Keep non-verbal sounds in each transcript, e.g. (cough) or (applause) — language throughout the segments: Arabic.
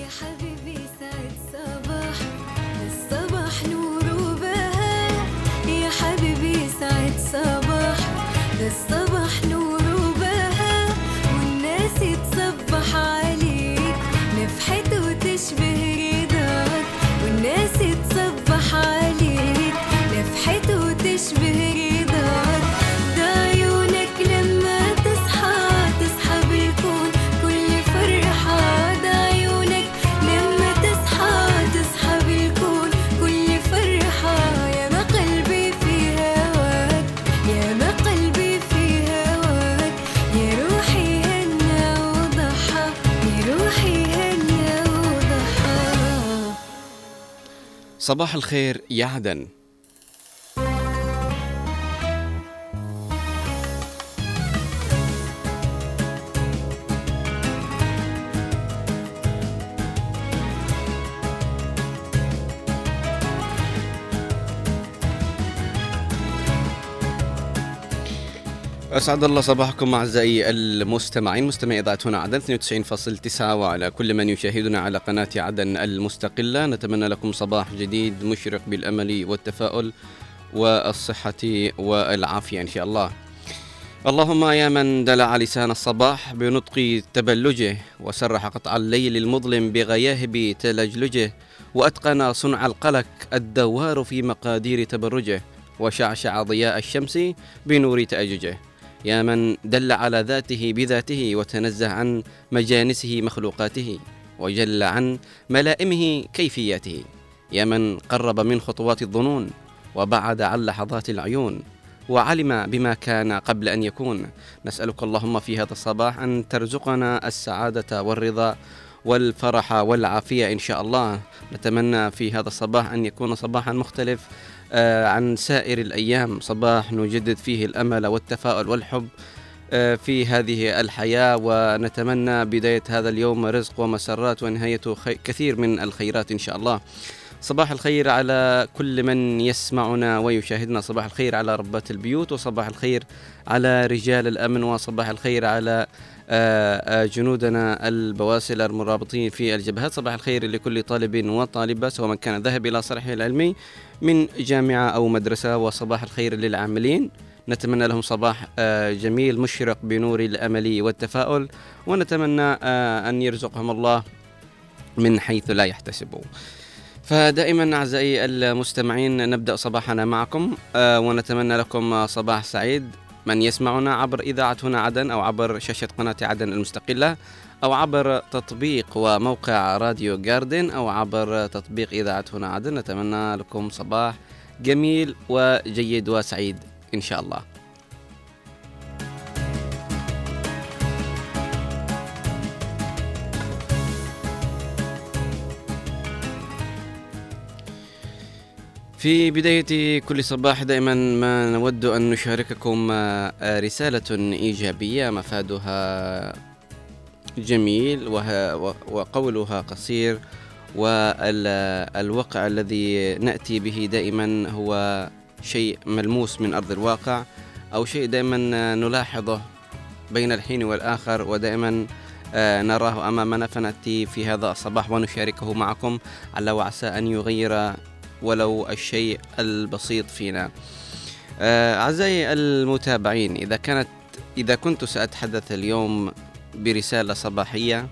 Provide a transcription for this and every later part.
يا الصباح يا حبيبي سعد صباح الصباح صباح الخير يا عدن. أسعد الله صباحكم أعزائي المستمعين. مستمعي إذاعة هنا عدن 92.9 وعلى كل من يشاهدنا على قناة عدن المستقلة. نتمنى لكم صباح جديد مشرق بالأمل والتفاؤل والصحة والعافية إن شاء الله. اللهم يا من دلع لسان الصباح بنطق تبلجه وسرح قطع الليل المظلم بغياهب تلجلجه وأتقن صنع القلق الدوار في مقادير تبرجه وشعشع ضياء الشمس بنور تأججه. يا من دل على ذاته بذاته وتنزه عن مجانسه مخلوقاته وجل عن ملائمه كيفياته. يا من قرب من خطوات الظنون وبعد عن لحظات العيون وعلم بما كان قبل أن يكون. نسألك اللهم في هذا الصباح أن ترزقنا السعادة والرضا والفرح والعافية إن شاء الله. نتمنى في هذا الصباح أن يكون صباحا مختلف. عن سائر الأيام. صباح نجدد فيه الأمل والتفاؤل والحب آه، في هذه الحياة ونتمنى بداية هذا اليوم رزق ومسرات ونهايته كثير من الخيرات إن شاء الله. صباح الخير على كل من يسمعنا ويشاهدنا. صباح الخير على ربات البيوت وصباح الخير على رجال الأمن وصباح الخير على آه، آه، جنودنا البواسل المرابطين في الجبهات. صباح الخير لكل طالب وطالبة سواء كان ذهب إلى صرحه العلمي من جامعة أو مدرسة وصباح الخير للعاملين. نتمنى لهم صباح آه، جميل مشرق بنور الأمل والتفاؤل ونتمنى آه، أن يرزقهم الله من حيث لا يحتسبوا. فدائما أعزائي المستمعين نبدأ صباحنا معكم آه، ونتمنى لكم صباح سعيد. من يسمعنا عبر إذاعة هنا عدن أو عبر شاشة قناة عدن المستقلة أو عبر تطبيق وموقع راديو جاردن أو عبر تطبيق إذاعة هنا عدن. نتمنى لكم صباح جميل وجيد وسعيد إن شاء الله. في بداية كل صباح دائما ما نود أن نشارككم آه، رسالة إيجابية مفادها جميل وقولها قصير والواقع الذي نأتي به دائما هو شيء ملموس من أرض الواقع أو شيء دائما نلاحظه بين الحين والآخر ودائما آه، نراه أمامنا. فنأتي في هذا الصباح ونشاركه معكم. على وعسى أن يغير ولو الشيء البسيط فينا. آه، أعزائي المتابعين إذا كانت إذا كنت سأتحدث اليوم برسالة صباحية.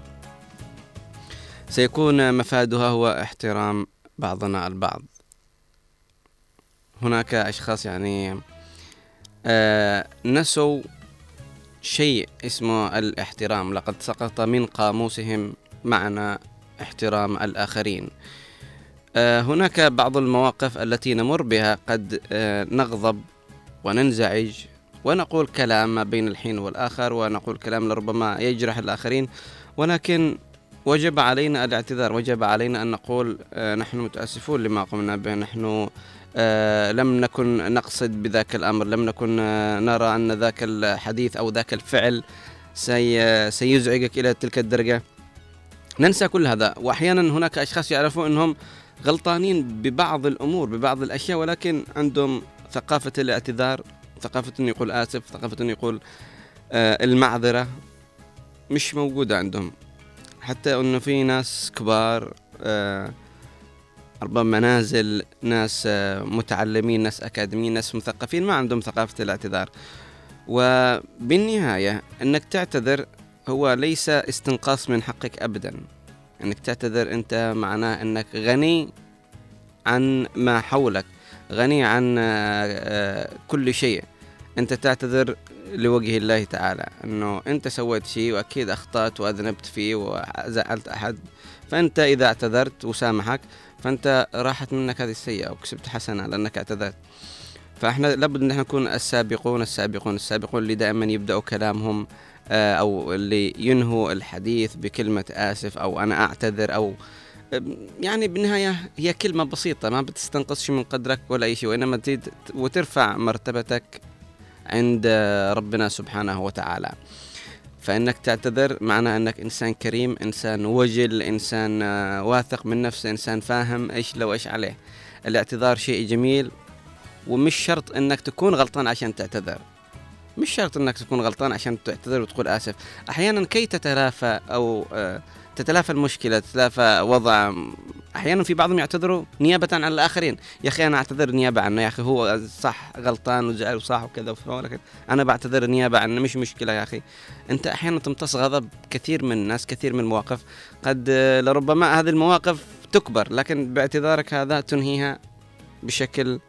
سيكون مفادها هو احترام بعضنا البعض. هناك أشخاص يعني آه، نسوا شيء اسمه الاحترام. لقد سقط من قاموسهم معنى احترام الآخرين. آه، هناك بعض المواقف التي نمر بها قد آه، نغضب وننزعج. ونقول كلام ما بين الحين والآخر ونقول كلام لربما يجرح الآخرين. ولكن وجب علينا الاعتذار وجب علينا أن نقول آه، نحن متأسفون لما قمنا به. نحن آه، لم نكن نقصد بذاك الأمر لم نكن آه، نرى أن ذاك الحديث أو ذاك الفعل سي سيزعجك إلى تلك الدرجة. ننسى كل هذا. وأحيانا هناك أشخاص يعرفون أنهم غلطانين ببعض الأمور ببعض الأشياء ولكن عندهم ثقافة الاعتذار ثقافة أنه يقول آسف ثقافة أنه يقول آه، المعذرة مش موجودة عندهم. حتى إنه في ناس كبار آه، ربما منازل ناس آه، متعلمين ناس أكاديميين ناس مثقفين ما عندهم ثقافة الاعتذار. وبالنهاية إنك تعتذر هو ليس استنقاص من حقك ابدا. إنك تعتذر أنت معناه إنك غني عن ما حولك غني عن آه، آه، كل شيء. أنت تعتذر لوجه الله تعالى إنه أنت سويت شيء وأكيد أخطأت وأذنبت فيه وزعلت أحد. فأنت إذا اعتذرت وسامحك فأنت راحت منك هذه السيئة وكسبت حسنة لأنك اعتذرت. فإحنا لابد أن إحنا نكون السابقون السابقون السابقون اللي دائما يبدأوا كلامهم آه، أو اللي ينهوا الحديث بكلمة آسف أو أنا أعتذر أو يعني بالنهاية هي كلمة بسيطة ما بتستنقص شيء من قدرك ولا أي شيء وإنما تزيد وترفع مرتبتك عند ربنا سبحانه وتعالى. فإنك تعتذر معناه أنك إنسان كريم إنسان وجل إنسان آه، واثق من نفسه إنسان فاهم إيش لو إيش عليه. الاعتذار شيء جميل ومش شرط أنك تكون غلطان عشان تعتذر. مش شرط أنك تكون غلطان عشان تعتذر وتقول آسف. أحيانا كي تتلافى أو آه تتلافى المشكلة تتلافى وضع. أحيانا في بعضهم يعتذروا نيابة عن الآخرين. يا أخي أنا أعتذر نيابة عنه يا أخي هو صح غلطان وزعل وصح وكذا أنا بعتذر نيابة عنه مش مشكلة يا أخي. أنت أحيانا تمتص غضب كثير من الناس كثير من المواقف. قد لربما هذه المواقف تكبر لكن باعتذارك هذا تنهيها بشكل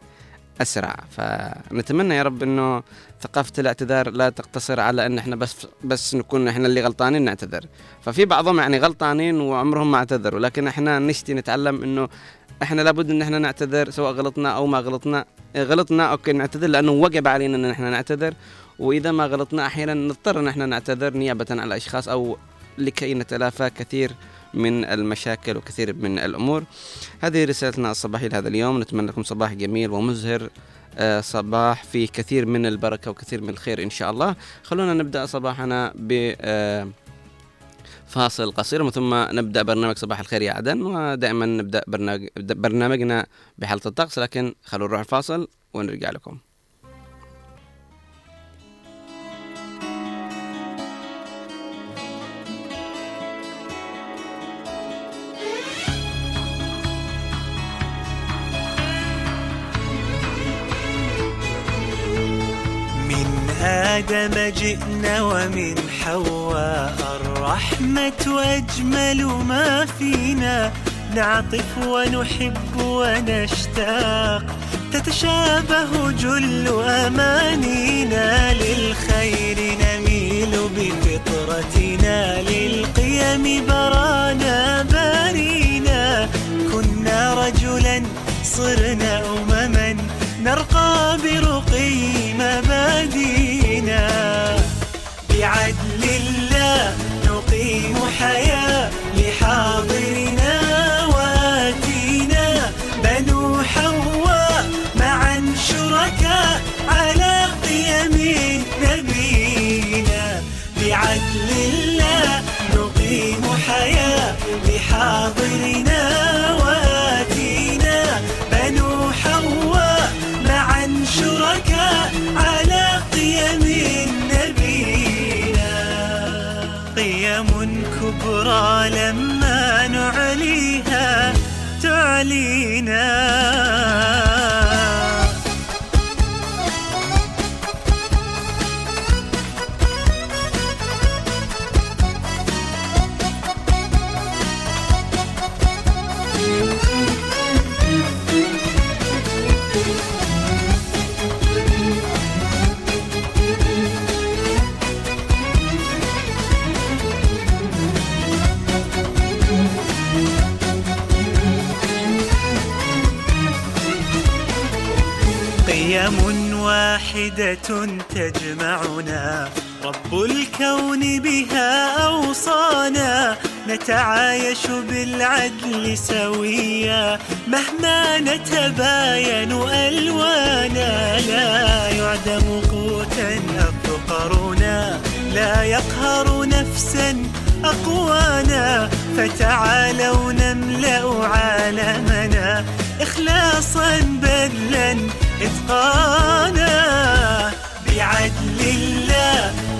أسرع. فنتمنى يا رب إنه ثقافة الاعتذار لا تقتصر على إن إحنا بس بس نكون إحنا اللي غلطانين نعتذر. ففي بعضهم يعني غلطانين وعمرهم ما اعتذروا لكن إحنا نشتي نتعلم إنه إحنا لابد إن إحنا نعتذر سواء غلطنا أو ما غلطنا. غلطنا أوكي نعتذر لأنه وجب علينا إن إحنا نعتذر. وإذا ما غلطنا أحيانا نضطر إن إحنا نعتذر نيابة عن الأشخاص أو لكي نتلافى كثير من المشاكل وكثير من الأمور. هذه رسالتنا الصباحية لهذا اليوم. نتمنى لكم صباح جميل ومزهر آه، صباح في كثير من البركة وكثير من الخير إن شاء الله. خلونا نبدأ صباحنا ب آه، فاصل قصير ثم نبدأ برنامج صباح الخير يا عدن ودائما نبدأ برنامجنا بحاله الطقس لكن خلونا نروح الفاصل ونرجع لكم. آدم جئنا ومن حواء. الرحمة أجمل ما فينا. نعطف ونحب ونشتاق. تتشابه جل أمانينا. للخير نميل بفطرتنا. للقيم برانا بارينا. كنا رجلا صرنا أمما نرقى برقي مبادينا بعدل الله نقيم حياة لحاضرنا واتينا. بنو حواء معا شركاء على قيم نبينا. بعدل الله نقيم حياة لحاضرنا لما نعليها تعلينا. واحدة تجمعنا. رب الكون بها أوصانا. نتعايش بالعدل سويا. مهما نتباين ألوانا. لا يعدم قوتا أفقرنا لا يقهر نفسا أقوانا. فتعالوا نملأ عالمنا. إخلاصا بذلا إتقانا بعدل الله.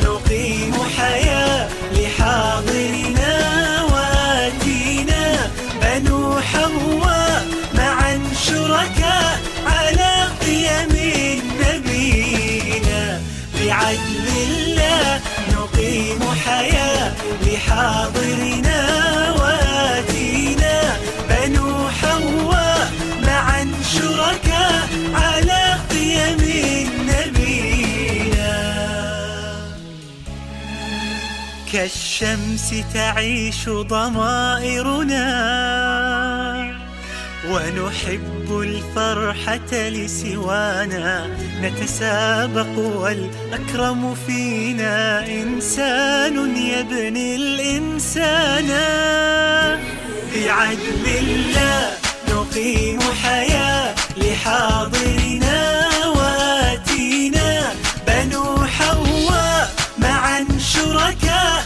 كالشمس تعيش ضمائرنا ونحب الفرحة لسوانا نتسابق والأكرم فينا. إنسان يبني الإنسان. بعدل الله نقيم حياة لحاضرنا وآتينا. بنو حواء معا شركاء.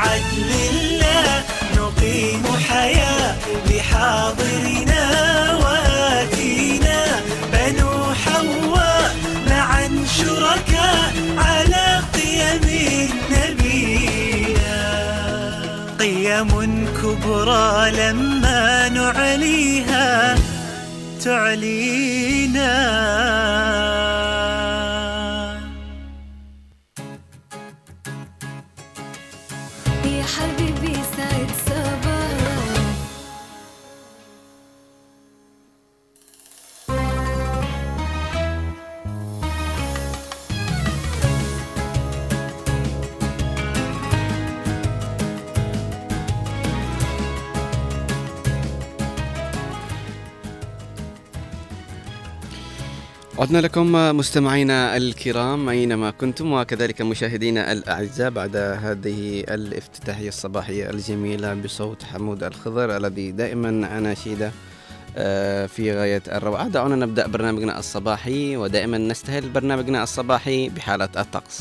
بعدل الله نقيم حياة لحاضرنا وآتينا بنو حواء معا شركاء على قيم نبينا. قيم كبرى لما نعليها تعلينا. عدنا لكم مستمعينا الكرام أينما كنتم وكذلك مشاهدينا الأعزاء بعد هذه الافتتاحية الصباحية الجميلة بصوت حمود الخضر الذي دائما أناشيده آه، في غاية الروعة. دعونا نبدأ برنامجنا الصباحي ودائما نستهل برنامجنا الصباحي بحالة الطقس.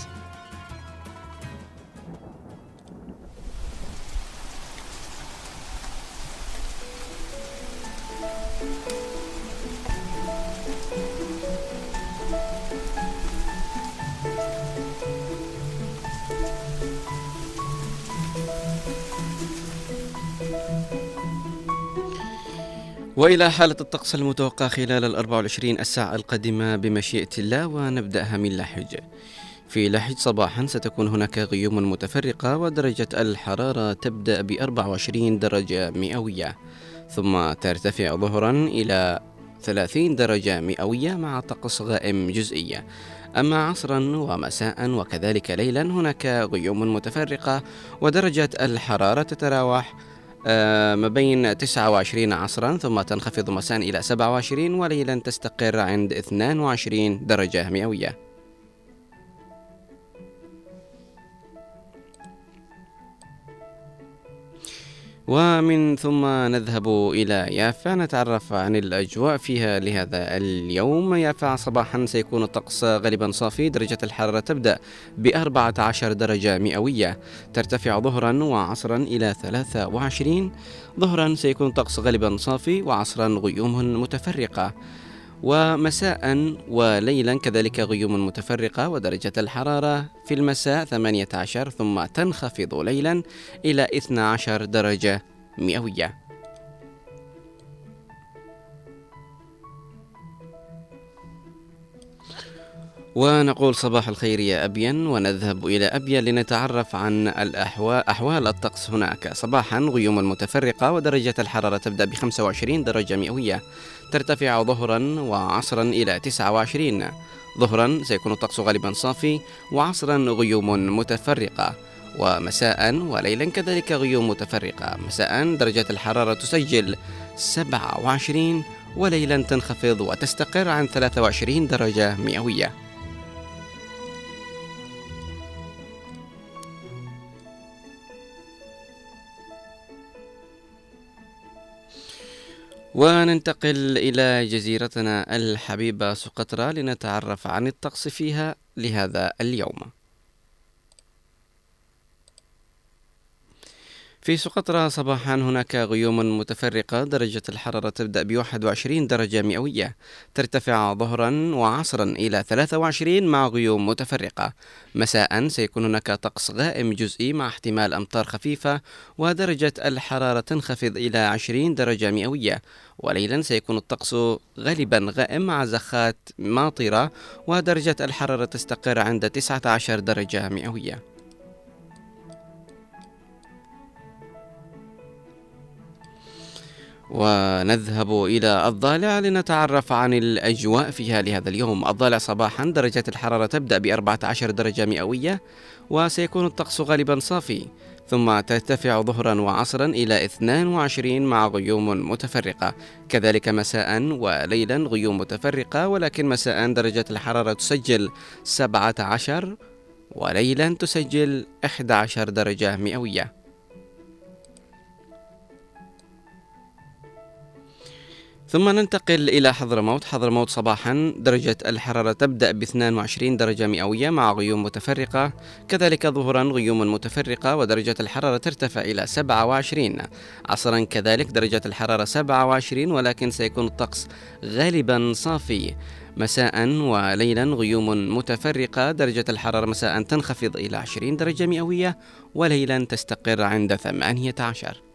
وإلى حالة الطقس المتوقع خلال ال 24 الساعة القادمة بمشيئة الله ونبدأها من لحج. في لحج صباحا ستكون هناك غيوم متفرقة ودرجة الحرارة تبدأ ب 24 درجة مئوية ثم ترتفع ظهرا إلى 30 درجة مئوية مع طقس غائم جزئية أما عصرا ومساء وكذلك ليلا هناك غيوم متفرقة ودرجة الحرارة تتراوح ما بين 29 عصرا ثم تنخفض مساء إلى 27 وليلا تستقر عند 22 درجة مئوية. ومن ثم نذهب إلى يافا نتعرف عن الأجواء فيها لهذا اليوم. يافا صباحا سيكون الطقس غالبا صافي درجة الحرارة تبدأ ب 14 درجة مئوية. ترتفع ظهرا وعصرا إلى 23 ظهرا سيكون الطقس غالبا صافي وعصرا غيوم متفرقة. ومساء وليلا كذلك غيوم متفرقة ودرجة الحرارة في المساء 18 ثم تنخفض ليلا إلى 12 درجة مئوية. ونقول صباح الخير يا أبين ونذهب إلى أبين لنتعرف عن الأحوال أحوال الطقس هناك. صباحا غيوم متفرقة ودرجة الحرارة تبدأ ب 25 درجة مئوية. ترتفع ظهرا وعصرا إلى 29 ظهرا سيكون الطقس غالبا صافي وعصرا غيوم متفرقة. ومساء وليلا كذلك غيوم متفرقة. مساء درجة الحرارة تسجل 27 وليلا تنخفض وتستقر عن 23 درجة مئوية. وننتقل إلى جزيرتنا الحبيبة سقطرى لنتعرف عن الطقس فيها لهذا اليوم. في سقطرى صباحا هناك غيوم متفرقة درجة الحرارة تبدأ ب 21 درجة مئوية. ترتفع ظهرا وعصرا إلى 23 مع غيوم متفرقة. مساء سيكون هناك طقس غائم جزئي مع احتمال أمطار خفيفة ودرجة الحرارة تنخفض إلى 20 درجة مئوية. وليلا سيكون الطقس غالبا غائم مع زخات ماطرة ودرجة الحرارة تستقر عند 19 درجة مئوية. ونذهب إلى الضالع لنتعرف عن الأجواء فيها لهذا اليوم. الضالع صباحا درجة الحرارة تبدأ ب 14 درجة مئوية وسيكون الطقس غالبا صافي ثم ترتفع ظهرا وعصرا إلى 22 مع غيوم متفرقة. كذلك مساء وليلا غيوم متفرقة ولكن مساء درجة الحرارة تسجل 17 وليلا تسجل 11 درجة مئوية. ثم ننتقل إلى حضرموت. حضرموت صباحا درجة الحرارة تبدأ ب 22 درجة مئوية مع غيوم متفرقة. كذلك ظهرا غيوم متفرقة ودرجة الحرارة ترتفع إلى 27 عصرا كذلك درجة الحرارة 27 ولكن سيكون الطقس غالبا صافي. مساء وليلا غيوم متفرقة درجة الحرارة مساء تنخفض إلى 20 درجة مئوية وليلا تستقر عند 18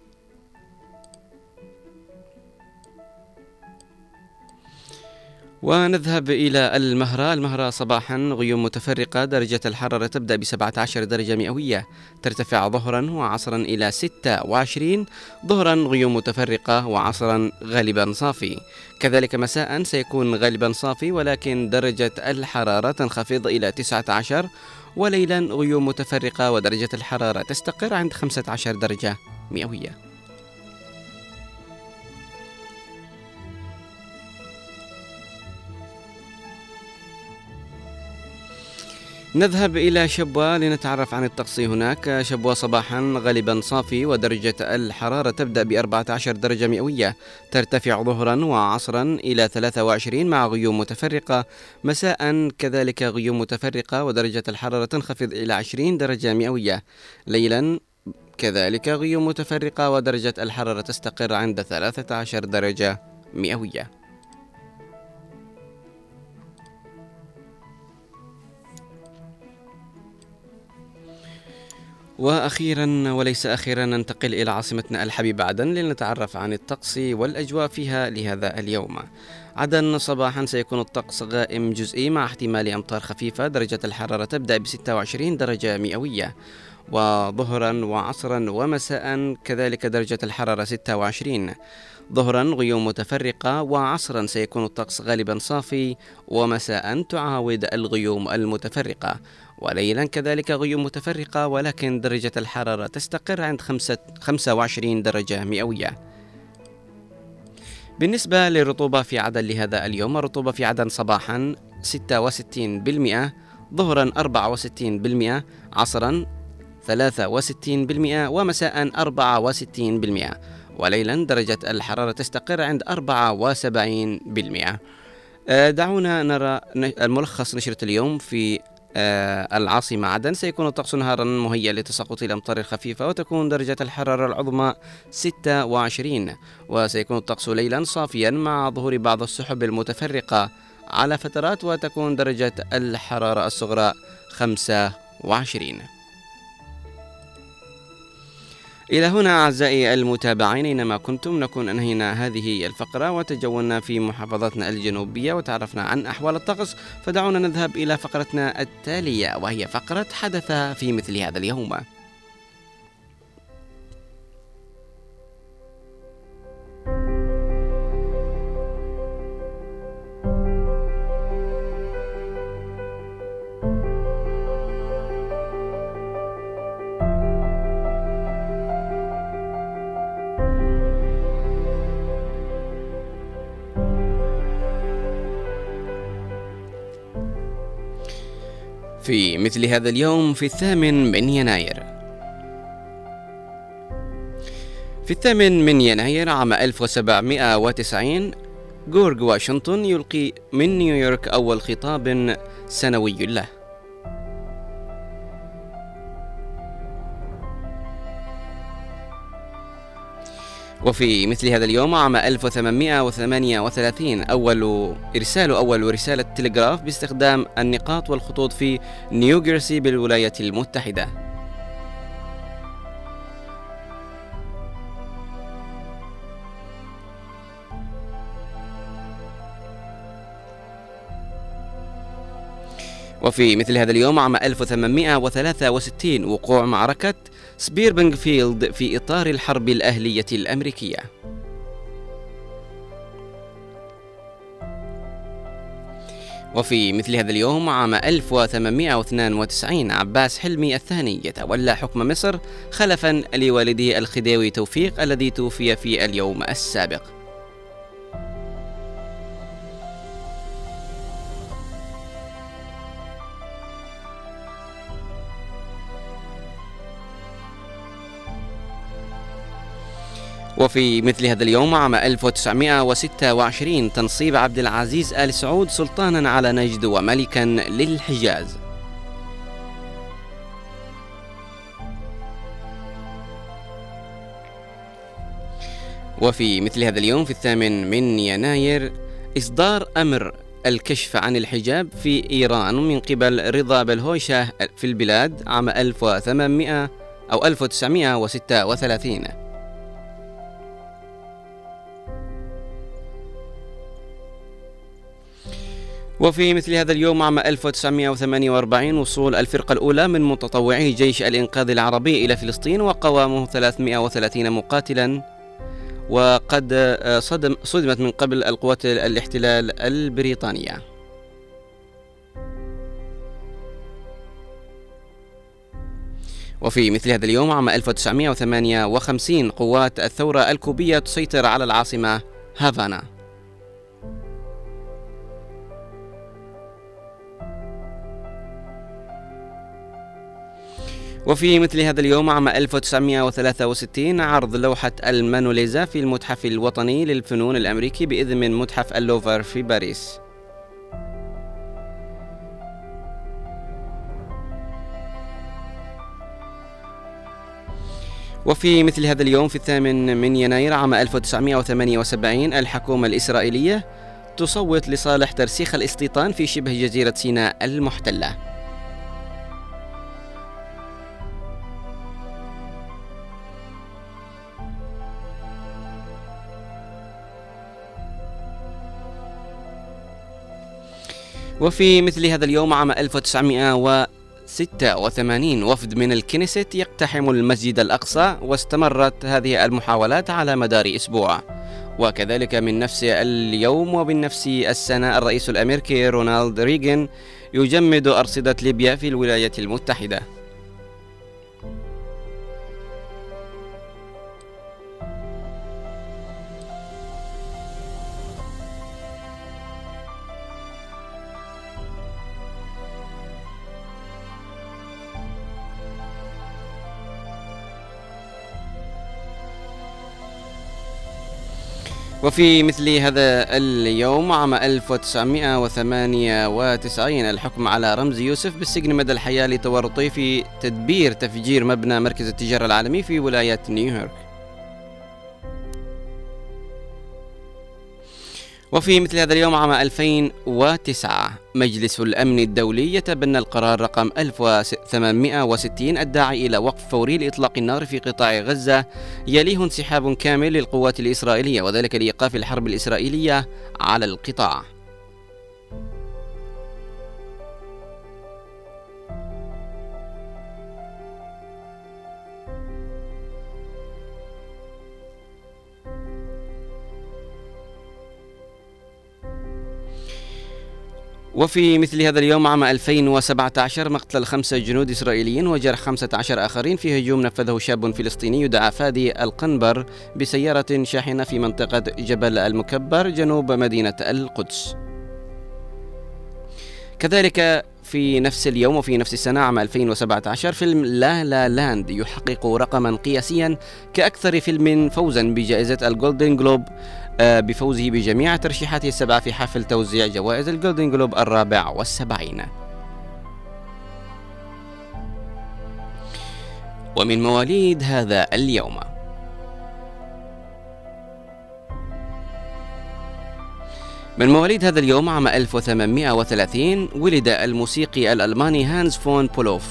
ونذهب إلى المهرة. المهرة صباحا غيوم متفرقة. درجة الحرارة تبدأ ب 17 درجة مئوية. ترتفع ظهرا وعصرا إلى 26 ظهرا غيوم متفرقة وعصرا غالبا صافي. كذلك مساء سيكون غالبا صافي ولكن درجة الحرارة تنخفض إلى 19 وليلا غيوم متفرقة ودرجة الحرارة تستقر عند 15 درجة مئوية. نذهب إلى شبوة لنتعرف عن الطقس هناك. شبوة صباحا غالبا صافي ودرجة الحرارة تبدأ ب 14 درجة مئوية. ترتفع ظهرا وعصرا إلى 23 مع غيوم متفرقة. مساء كذلك غيوم متفرقة ودرجة الحرارة تنخفض إلى 20 درجة مئوية. ليلا كذلك غيوم متفرقة ودرجة الحرارة تستقر عند 13 درجة مئوية. وأخيرا وليس أخيرا ننتقل إلى عاصمتنا الحبيبة عدن لنتعرف عن الطقس والأجواء فيها لهذا اليوم. عدن صباحا سيكون الطقس غائم جزئي مع احتمال أمطار خفيفة، درجة الحرارة تبدأ ب 26 درجة مئوية. وظهرا وعصرا ومساء كذلك درجة الحرارة 26 ظهرا غيوم متفرقة وعصرا سيكون الطقس غالبا صافي ومساء تعاود الغيوم المتفرقة وليلا كذلك غيوم متفرقة ولكن درجة الحرارة تستقر عند 25 درجة مئوية. بالنسبة للرطوبة في عدن لهذا اليوم الرطوبة في عدن صباحا 66% ظهرا 64% عصرا 63% ومساء 64% وليلا درجة الحرارة تستقر عند 74% آه، دعونا نرى الملخص نشرة اليوم في العاصمة عدن. سيكون الطقس نهارا مهيئ لتساقط الأمطار الخفيفة وتكون درجة الحرارة العظمى 26 وسيكون الطقس ليلا صافيا مع ظهور بعض السحب المتفرقة على فترات وتكون درجة الحرارة الصغرى 25 إلى هنا أعزائي المتابعين أينما كنتم نكون أنهينا هذه الفقرة وتجولنا في محافظتنا الجنوبية وتعرفنا عن أحوال الطقس. فدعونا نذهب إلى فقرتنا التالية وهي فقرة حدث في مثل هذا اليوم. في مثل هذا اليوم في الثامن من يناير. في الثامن من يناير عام 1790 جورج واشنطن يلقي من نيويورك أول خطاب سنوي له. وفي مثل هذا اليوم عام 1838 أول إرسال أول رسالة تلغراف باستخدام النقاط والخطوط في نيوجيرسي بالولايات المتحدة. وفي مثل هذا اليوم عام 1863 وقوع معركة سبرينغ فيلد في إطار الحرب الأهلية الأمريكية. وفي مثل هذا اليوم عام 1892 عباس حلمي الثاني يتولى حكم مصر خلفا لوالده الخديوي توفيق الذي توفي في اليوم السابق. وفي مثل هذا اليوم عام 1926 تنصيب عبد العزيز آل سعود سلطانا على نجد وملكا للحجاز. وفي مثل هذا اليوم في الثامن من يناير إصدار أمر الكشف عن الحجاب في إيران من قبل رضا بلهوشة في البلاد عام 1800 أو 1936 وفي مثل هذا اليوم عام 1948 وصول الفرقة الأولى من متطوعي جيش الإنقاذ العربي إلى فلسطين وقوامه 330 مقاتلا. وقد آه، صدم صدمت من قبل القوات الاحتلال البريطانية. وفي مثل هذا اليوم عام 1958 قوات الثورة الكوبية تسيطر على العاصمة هافانا. وفي مثل هذا اليوم عام 1963 عرض لوحة المانوليزا في المتحف الوطني للفنون الأمريكي بإذن من متحف اللوفر في باريس. وفي مثل هذا اليوم في الثامن من يناير عام 1978 الحكومة الإسرائيلية تصوت لصالح ترسيخ الاستيطان في شبه جزيرة سيناء المحتلة. وفي مثل هذا اليوم عام 1986 وفد من الكنيست يقتحم المسجد الأقصى واستمرت هذه المحاولات على مدار أسبوع. وكذلك من نفس اليوم وبنفس السنة الرئيس الأمريكي رونالد ريغن يجمد أرصدة ليبيا في الولايات المتحدة. وفي مثل هذا اليوم عام 1998 الحكم على رمز يوسف بالسجن مدى الحياة لتورطه في تدبير تفجير مبنى مركز التجارة العالمي في ولاية نيويورك. وفي مثل هذا اليوم عام 2009 مجلس الأمن الدولي يتبنى القرار رقم 1860 الداعي إلى وقف فوري لإطلاق النار في قطاع غزة يليه انسحاب كامل للقوات الإسرائيلية وذلك لإيقاف الحرب الإسرائيلية على القطاع. وفي مثل هذا اليوم عام 2017 مقتل خمسة جنود إسرائيليين وجرح 15 آخرين في هجوم نفذه شاب فلسطيني يدعى فادي القنبر بسيارة شاحنة في منطقة جبل المكبر جنوب مدينة القدس. كذلك في نفس اليوم وفي نفس السنة عام 2017 فيلم لا لا لاند يحقق رقما قياسيا كأكثر فيلم فوزا بجائزة الجولدن جلوب آه، بفوزه بجميع ترشيحاته السبعة في حفل توزيع جوائز الجولدن جلوب الرابع والسبعين. ومن مواليد هذا اليوم. من مواليد هذا اليوم عام 1830 ولد الموسيقي الألماني هانز فون بولوف.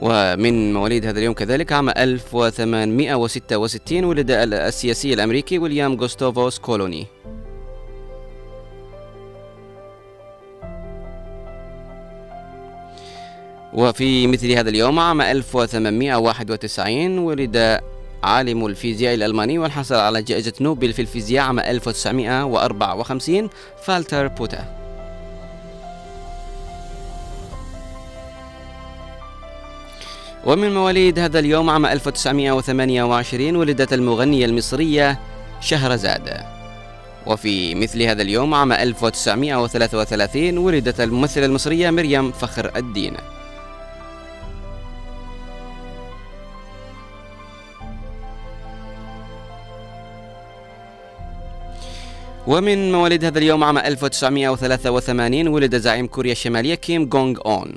ومن مواليد هذا اليوم كذلك عام 1866 ولد السياسي الأمريكي ويليام غوستوفوس كولوني. وفي مثل هذا اليوم عام 1891 ولد عالم الفيزياء الألماني والحصل على جائزة نوبل في الفيزياء عام 1954 فالتر بوتا. ومن مواليد هذا اليوم عام 1928 ولدت المغنية المصرية شهرزاد. وفي مثل هذا اليوم عام 1933 ولدت الممثلة المصرية مريم فخر الدين. ومن مواليد هذا اليوم عام 1983 ولد زعيم كوريا الشمالية كيم جونغ أون.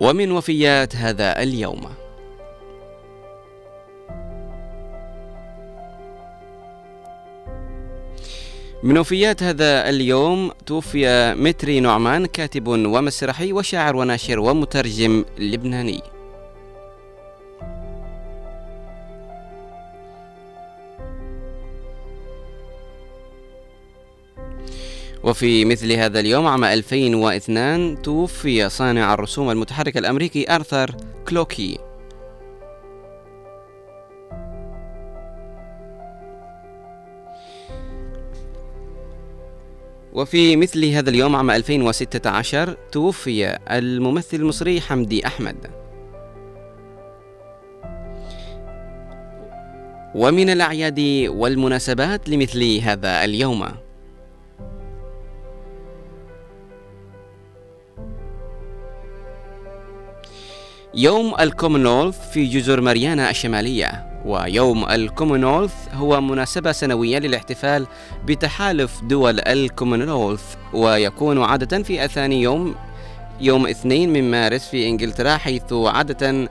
ومن وفيات هذا اليوم. من وفيات هذا اليوم توفي متري نعمان كاتب ومسرحي وشاعر وناشر ومترجم لبناني. وفي مثل هذا اليوم عام 2002 توفي صانع الرسوم المتحركة الأمريكي آرثر كلوكي. وفي مثل هذا اليوم عام 2016 توفي الممثل المصري حمدي أحمد. ومن الأعياد والمناسبات لمثل هذا اليوم. يوم الكومنولث في جزر ماريانا الشمالية ويوم الكومنولث هو مناسبة سنوية للاحتفال بتحالف دول الكومنولث ويكون عادة في ثاني يوم يوم اثنين من مارس في إنجلترا حيث عادة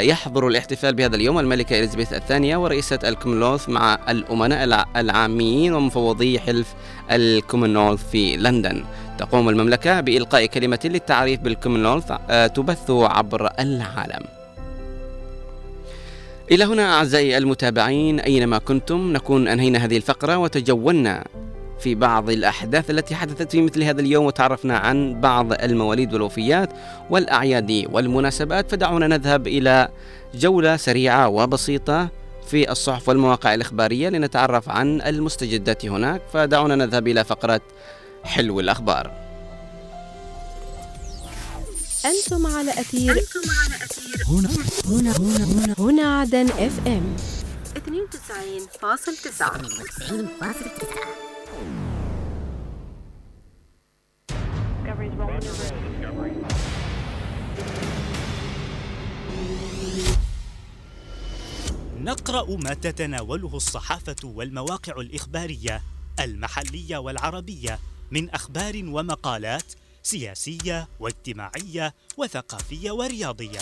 يحضر الاحتفال بهذا اليوم الملكة إليزابيث الثانية ورئيسة الكومنولث مع الأمناء العامين ومفوضي حلف الكومنولث في لندن. تقوم الملكة بإلقاء كلمة للتعريف بالكومنولث آه، تبث عبر العالم. إلى هنا أعزائي المتابعين أينما كنتم نكون أنهينا هذه الفقرة وتجولنا في بعض الأحداث التي حدثت في مثل هذا اليوم وتعرفنا عن بعض المواليد والوفيات والأعياد والمناسبات. فدعونا نذهب إلى جولة سريعة وبسيطة في الصحف والمواقع الإخبارية لنتعرف عن المستجدات هناك. فدعونا نذهب إلى فقرة حلو الأخبار. أنتم على أثير هنا. هنا. هنا. هنا, هنا عدن إف إم. 92.9 نقرأ ما تتناوله الصحافة والمواقع الإخبارية المحلية والعربية من أخبار ومقالات سياسية واجتماعية وثقافية ورياضية.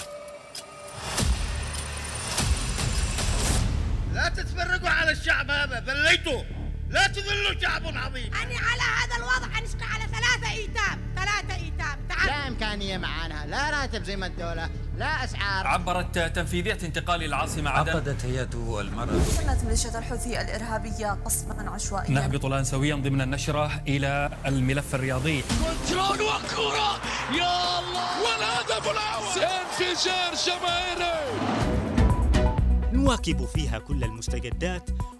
لا تتفرقوا على الشعب هذا ذليتوا لا تذلوا شعب عظيم. أنا على هذا الوضع حنشقى على ثلاثة إيتام. ثلاثة إيتام. تعال. لا إمكانية معانا. لا راتب زي ما الدولة. لا أسعار. عبرت تنفيذية انتقال العاصمة عدن. عقدت هيئة المرأة. كانت ميليشيا الحوثي الإرهابية قصفا عشوائيا. نهبط الآن سويا ضمن النشرة إلى الملف الرياضي. كنترول وكرة يا الله. والهدف الأول. انفجار جماهيري نواكب فيها كل المستجدات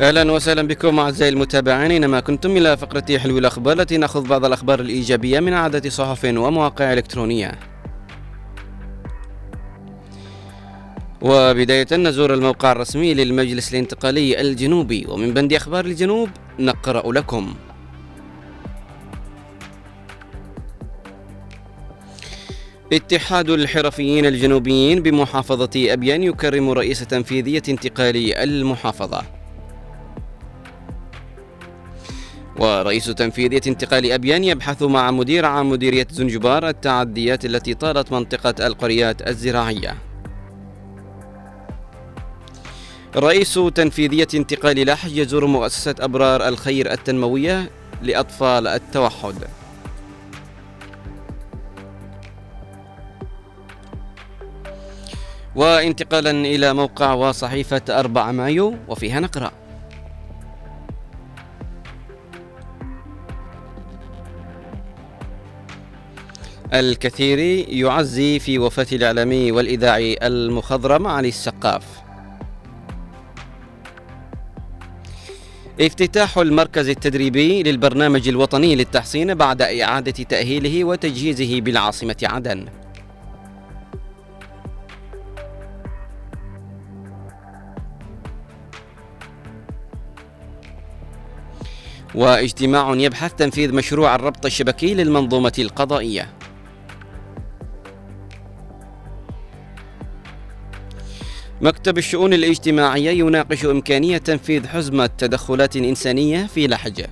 أهلا وسهلا بكم أعزائي المتابعين. اينما كنتم إلى فقرة حلو الأخبار التي نأخذ بعض الأخبار الإيجابية من عدد صحف ومواقع إلكترونية. وبداية نزور الموقع الرسمي للمجلس الانتقالي الجنوبي ومن بند أخبار الجنوب نقرأ لكم. اتحاد الحرفيين الجنوبيين بمحافظة أبيان يكرم رئيس تنفيذية انتقالي المحافظة. ورئيس تنفيذية انتقال أبيان يبحث مع مدير عام مديرية زنجبار التعديات التي طالت منطقة القريات الزراعية. رئيس تنفيذية انتقال لحج يزور مؤسسة أبرار الخير التنموية لأطفال التوحد. وانتقالا إلى موقع وصحيفة 4 مايو وفيها نقرأ. الكثير يعزي في وفاة الإعلامي والإذاعي المخضرم علي السقاف. افتتاح المركز التدريبي للبرنامج الوطني للتحصين بعد إعادة تأهيله وتجهيزه بالعاصمة عدن. واجتماع يبحث تنفيذ مشروع الربط الشبكي للمنظومة القضائية. مكتب الشؤون الاجتماعية يناقش إمكانية تنفيذ حزمة تدخلات إنسانية في لحجة.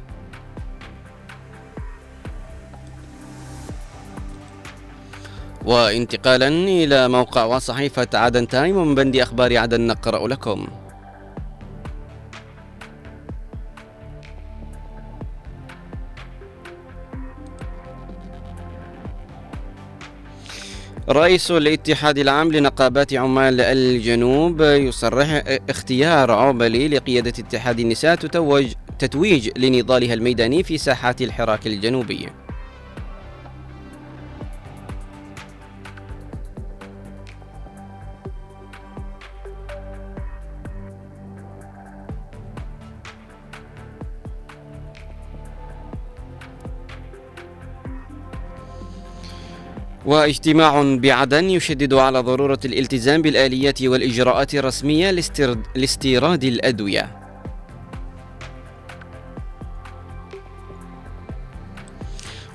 وانتقالا إلى موقع وصحيفة عدن تايم ومن بند أخبار عدن نقرأ لكم. رئيس الاتحاد العام لنقابات عمال الجنوب يصرح اختيار عوبلي لقيادة اتحاد النساء تتوج تتويج لنضالها الميداني في ساحات الحراك الجنوبي. واجتماع بعدن يشدد على ضرورة الالتزام بالآليات والإجراءات الرسمية لاستيراد الأدوية.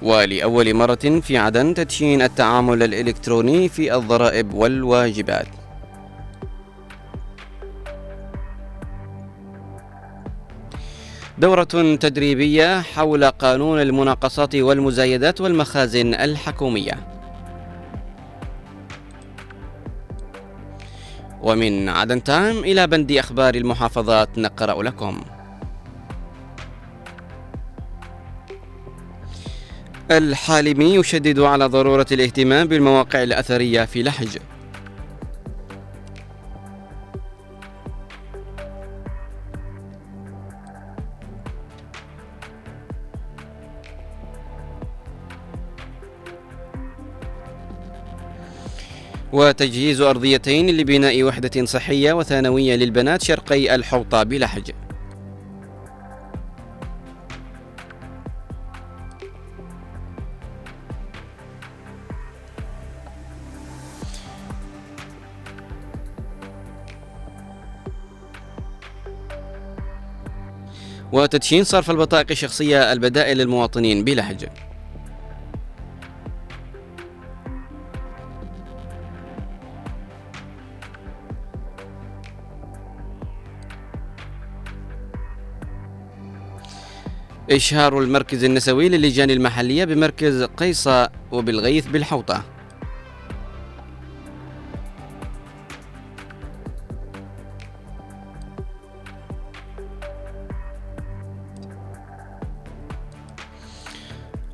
ولأول مرة في عدن تدشين التعامل الإلكتروني في الضرائب والواجبات. دورة تدريبية حول قانون المناقصات والمزايدات والمخازن الحكومية. ومن عدن تايم إلى بند أخبار المحافظات نقرأ لكم. الحالمي يشدد على ضرورة الاهتمام بالمواقع الأثرية في لحج. وتجهيز أرضيتين لبناء وحدة صحية وثانوية للبنات شرقي الحوطة بلحج وتدشين صرف البطائق الشخصية البدائل للمواطنين بلهج إشهار المركز النسوي للجان المحلية بمركز قيصة وبالغيث بالحوطة.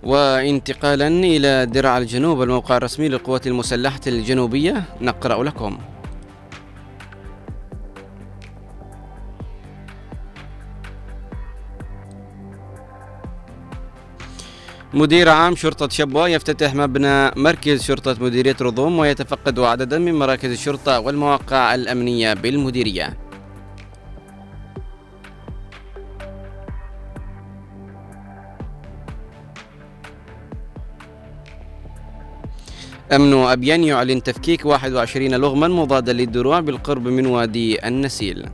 وانتقالا إلى درع الجنوب الموقع الرسمي للقوات المسلحة الجنوبية نقرأ لكم. مدير عام شرطة شبوة يفتتح مبنى مركز شرطة مديرية رضوم ويتفقد عددا من مراكز الشرطة والمواقع الأمنية بالمديرية. أمن أبيان يعلن تفكيك 21 لغما مضادا للدروع بالقرب من وادي النسيل.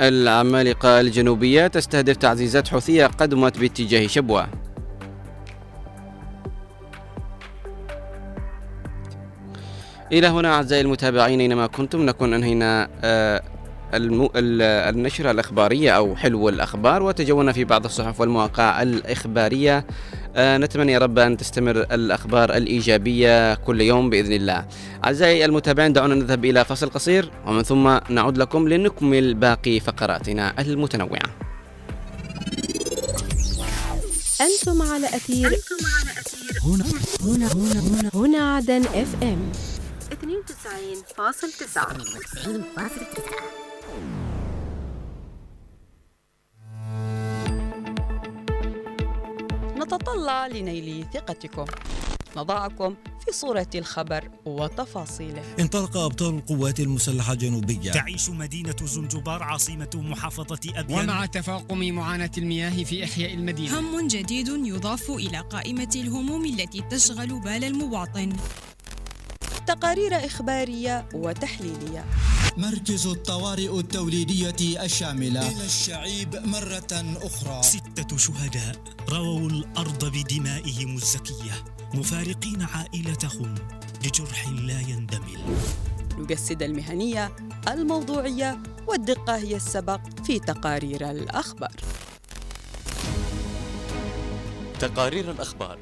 العمالقة الجنوبية تستهدف تعزيزات حوثية قدمت باتجاه شبوة إلى هنا أعزائي المتابعين أينما كنتم نكون أنهينا آه،. النشرة الإخبارية أو حلو الأخبار وتجولنا في بعض الصحف والمواقع الإخبارية. آه نتمنى يا رب أن تستمر الأخبار الإيجابية كل يوم بإذن الله. أعزائي المتابعين دعونا نذهب إلى فصل قصير ومن ثم نعود لكم لنكمل باقي فقراتنا المتنوعة. أنتم على أثير أنتم على أثير. هنا هنا هنا هنا, هنا. عدن إف إم. 92.9 نتطلع لنيل ثقتكم. نضعكم في صورة الخبر وتفاصيله. انطلق أبطال القوات المسلحة الجنوبية تعيش مدينة زنجبار عاصمة محافظة أبيان. ومع تفاقم معاناة المياه في إحياء المدينة. هم جديد يضاف إلى قائمة الهموم التي تشغل بال المواطن. تقارير إخبارية وتحليلية. مركز الطوارئ التوليدية الشاملة. إلى الشعيب مرة أخرى. ستة شهداء رووا الأرض بدمائهم الزكية. مفارقين عائلتهم لجرح لا يندمل. نجسد المهنية الموضوعية والدقة هي السبق في تقارير الأخبار. تقارير الأخبار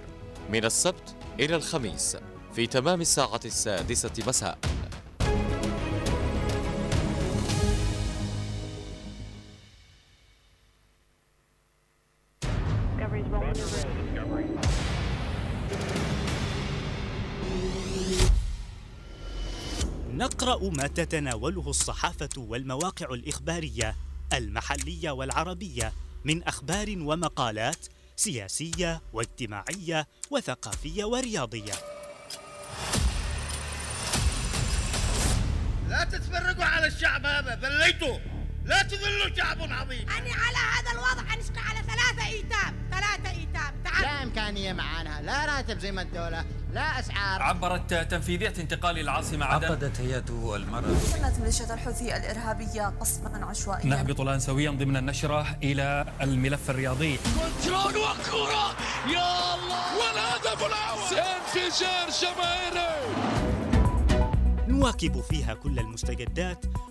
من السبت إلى الخميس في تمام الساعة السادسة مساء. نقرأ ما تتناوله الصحافة والمواقع الإخبارية المحلية والعربية من أخبار ومقالات سياسية واجتماعية وثقافية ورياضية. لا تتفرقوا على الشعب هذا ذليتوا لا تذلوا شعب عظيم. أنا على هذا الوضع أنشقى على ثلاثة إيتام. ثلاثة إيتام. تعال. لا إمكانية معانا. لا راتب زي ما الدولة. لا أسعار. عبرت تنفيذية انتقال العاصمة عدن. عقدت هيئة المرأة. شنت ميليشيا الحوثي الإرهابية قصفا عشوائيا. نهبط الآن سويا ضمن النشرة إلى الملف الرياضي. كنترول وكرة! يا الله! والهدف الأول! انفجار جماهيري نواكب فيها كل المستجدات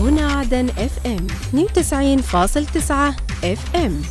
هنا عدن اف ام 92.9 اف ام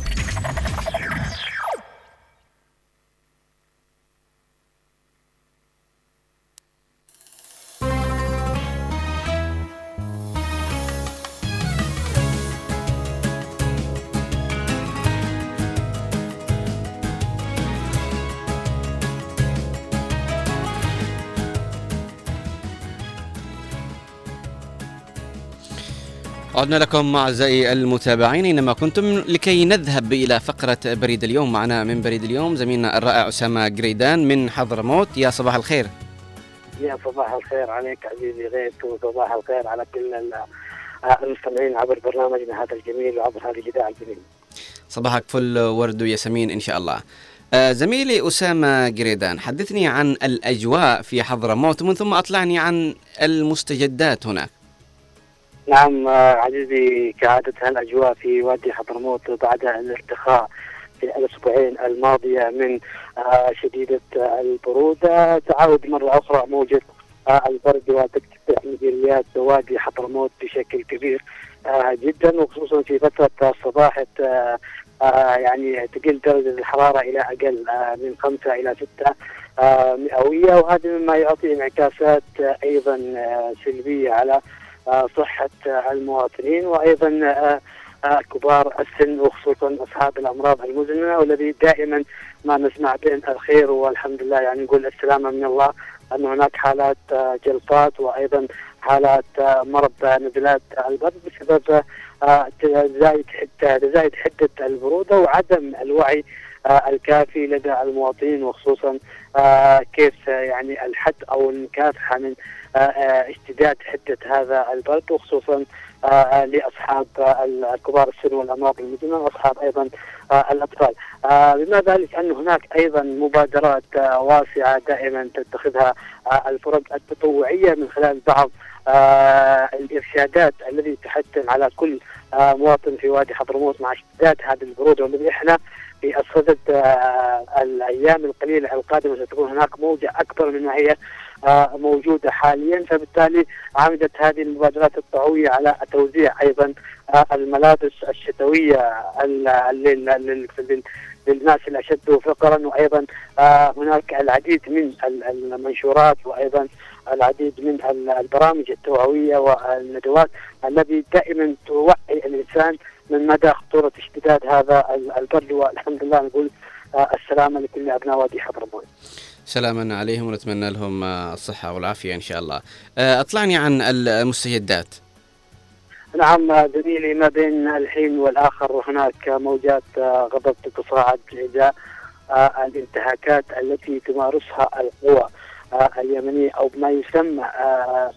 عدنا لكم أعزائي المتابعين أينما كنتم لكي نذهب إلى فقرة بريد اليوم. معنا من بريد اليوم زميلنا الرائع أسامة جريدان من حضرموت. يا صباح الخير. يا صباح الخير عليك عزيزي غيث وصباح الخير على كل ال- المستمعين عبر برنامجنا هذا الجميل وعبر هذه الإذاعة الجميلة. صباحك فل ورد وياسمين إن شاء الله. آه، زميلي أسامة جريدان حدثني عن الأجواء في حضرموت ومن ثم أطلعني عن المستجدات هناك. نعم آه، عزيزي كعادتها الأجواء في وادي حضرموت بعد الارتخاء في الأسبوعين الماضية من آه، شديدة البرودة؟ تعود مرة أخرى موجة آه، البرد وتكتسح مديريات وادي حضرموت بشكل كبير جدا وخصوصا في فترة الصباح يعني تقل درجة الحرارة إلى أقل من خمسة إلى ستة مئوية وهذا مما يعطي انعكاسات أيضا آه، سلبية على آه، صحة آه، المواطنين وأيضا آه، كبار السن وخصوصا أصحاب الأمراض المزمنة والذي دائما ما نسمع بين الخير والحمد لله. يعني نقول السلامة من الله أن هناك حالات جلطات وأيضا حالات مرض نزلات البرد بسبب تزايد تزايد حدة البرودة وعدم الوعي الكافي لدى المواطنين وخصوصا كيف يعني الحد أو المكافحه من آه، آه، اشتداد حدة هذا البرد وخصوصا آه، لأصحاب الكبار السن والأمراض المزمنة وأصحاب أيضا الأطفال. بما ذلك أن هناك أيضا مبادرات واسعة دائما تتخذها الفرق التطوعية من خلال بعض الإرشادات الذي تحتم على كل مواطن في وادي حضرموت مع اشتداد هذه البروده والذي إحنا في الصدد الأيام القليلة القادمة ستكون هناك موجة أكبر مما هي موجودة حاليا فبالتالي عمدت هذه المبادرات التطوعيه على توزيع أيضا آه، الملابس الشتوية ال- لل- لل- لل- للناس الأشد فقرا وأيضا آه، هناك العديد من ال- المنشورات وأيضا العديد من ال- البرامج التوعوية والندوات الذي دائما توعي الإنسان من مدى خطورة اشتداد هذا ال- البرد والحمد لله نقول آه، السلامة لكل أبناء وادي حضرموت. سلاما عليهم ونتمنى لهم آه، الصحة والعافية إن شاء الله. آه، أطلعني عن المستجدات. نعم زميلي ما بين الحين والآخر هناك موجات آه، غضب تتصاعد بإزاء آه، الانتهاكات التي تمارسها القوى اليمنيه أو ما يسمى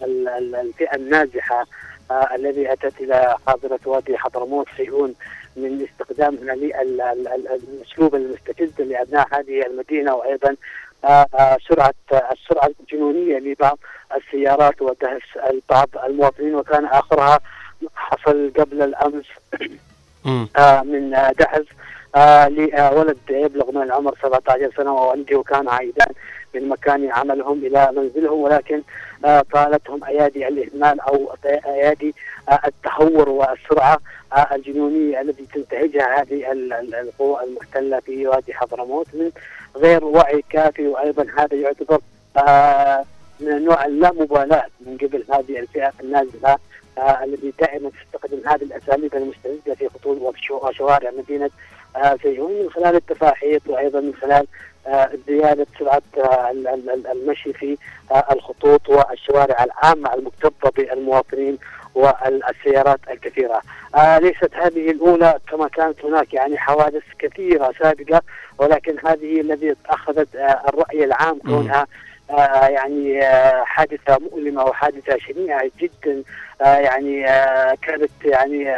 ال- ال- الفئة النازحه آه، الذي أتت إلى حاضرة وادي حضرموت سيئون من استخدامها للاسلوب المستفز لأبناء هذه المدينة وأيضا سرعة السرعة الجنونية لبعض السيارات ودهس بعض المواطنين وكان آخرها حصل قبل الأمس (coughs) آه، من آه، دهس آه، لولد يبلغ من العمر 17 سنة ووالده كان عائدان من مكان عملهم إلى منزلهم ولكن آه، طالتهم أيادي الإهمال أو أيادي آه، التهور والسرعة آه، الجنونية التي تنتهجها هذه ال- ال- القوى المحتلة في وادي حضرموت من غير وعي كافي وأيضا هذا يعتبر آه، من نوع اللامبالاة من قبل هذه الفئة النازلة آه، التي دائما تستخدم هذه الأساليب المستفزه في خطوط وشو- وشوارع مدينة آه، سيئون من خلال التفاحيط وأيضا من خلال آه، زيادة سرعة آه، ال- ال- ال- المشي في آه، الخطوط والشوارع العامة المكتظة بالمواطنين والسيارات الكثيرة. آه، ليست هذه الأولى كما كانت هناك يعني حوادث كثيرة سابقة ولكن هذه الذي أخذت آه، الرأي العام كونها آه، يعني آه، حادثة مؤلمة وحادثة شنيعة جدا آه، يعني آه، كانت يعني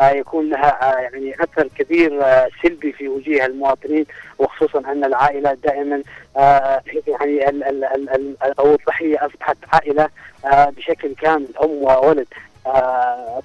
يكون لها آه، يعني أثر كبير آه، سلبي في وجيه المواطنين وخصوصا أن العائلة دائما آه، يعني ال- ال- ال- ال- أو الضحية أصبحت عائلة آه، بشكل كامل أم وولد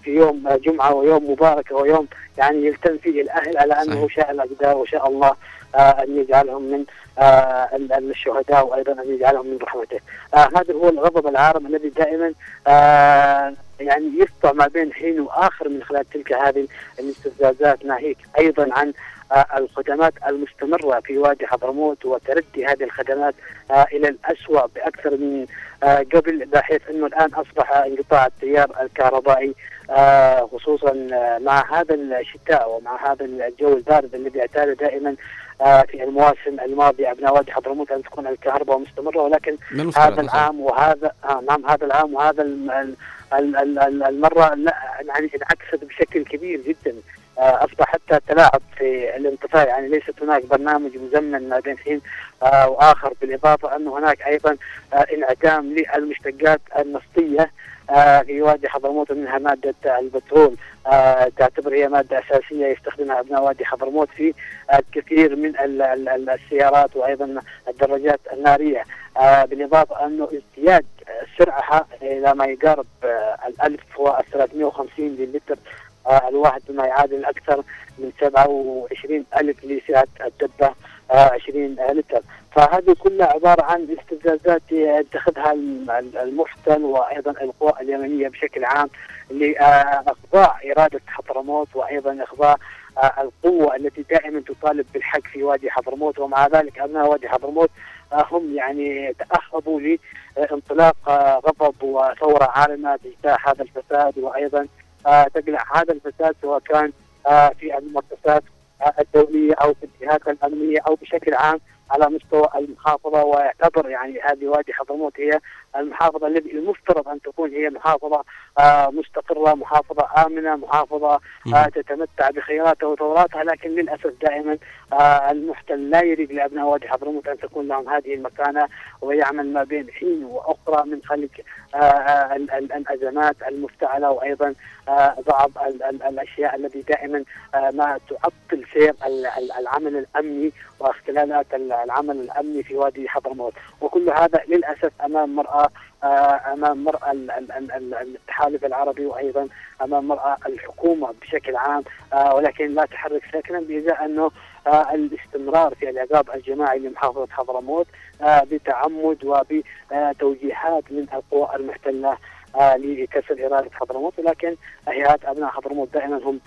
في يوم جمعة ويوم مبارك ويوم يعني يلتم فيه الأهل على أنه شاء الاقدار وشاء الله آه، أن يجعلهم من آه، ال- ال- الشهداء وأيضا أن يجعلهم من رحمته. آه، هذا هو الغضب العارم الذي دائما آه، يعني يسطع ما بين حين وآخر من خلال تلك هذه الاستفزازات ناهيك أيضا عن آه، الخدمات المستمرة في وادي حضرموت وتردي هذه الخدمات آه، إلى الاسوء بأكثر من آه، قبل بحيث إنه الآن أصبح انقطاع التيار الكهربائي آه، خصوصا آه، مع هذا الشتاء ومع هذا الجو البارد الذي اعتاد دائما آه، في المواسم الماضية أبناء وادي حضرموت أن تكون الكهرباء مستمرة ولكن هذا العام وهذا آه نعم هذا العام وهذا الم- ال- ال- ال- ال- المرة لا يعني انعكست بشكل كبير جدا. آه، اصبح حتى تلاعب في الانطفاء يعني ليست هناك برنامج مزمن ما بين حين آه، وآخر. بالإضافة أن هناك أيضا آه، انعدام للمشتقات النفطية آه، في وادي حضرموت منها مادة البترول. آه، تعتبر هي مادة أساسية يستخدمها أبناء وادي حضرموت في الكثير من ال- ال- ال- السيارات وأيضا الدراجات النارية. آه، بالإضافة انه ازدياد سرعها إلى ما يقارب آه، ال 1350 للتر آه، الواحد بما يعادل أكثر من 27 ألف لسعة الدبة آه، 20 لتر. فهذه كلها عبارة عن استفزازات يتخذها الم- المحتل وأيضا القوى اليمنية بشكل عام لأخضاع إرادة حضرموت وأيضا إخضاع آه، القوة التي دائما تطالب بالحق في وادي حضرموت. ومع ذلك أبناء وادي حضرموت آه، هم يعني تأهبوا لانطلاق آه، غضب وثورة عارمه باجتاح هذا الفساد وأيضا آه، تقلع هذا الفساد سواء كان آه، في المؤسسات آه، الدولية أو في الجهات الأمنية أو بشكل عام على مستوى المحافظة ويعتبر يعني هذه وادي حضرموت هي المحافظة التي المفترض أن تكون هي محافظة آه، مستقرة، محافظة آمنة، محافظة آه، تتمتع بخيراتها وثوراتها لكن للأسف دائما آه، المحتل لا يريد لأبناء وادي حضرموت أن تكون لهم هذه المكانة ويعمل ما بين حين وأخرى من خلق ال- ال- الأزمات المفتعلة وأيضا بعض ال- ال- الأشياء التي دائما ما تعطل سير ال- ال- العمل الأمني واختلالات ال- العمل الأمني في وادي حضرموت. وكل هذا للأسف أمام مرأة أمام ال- التحالف العربي وأيضا أمام مرأى الحكومة بشكل عام آه، ولكن لا تحرك ساكنا بإزاء أنه آه، الاستمرار في العقاب الجماعي لمحافظة حضرموت آه، بتعمد وبتوجيهات من القوى المحتلة لكسر إرادة حضرموت. ولكن هيئات أبناء حضرموت دائما هم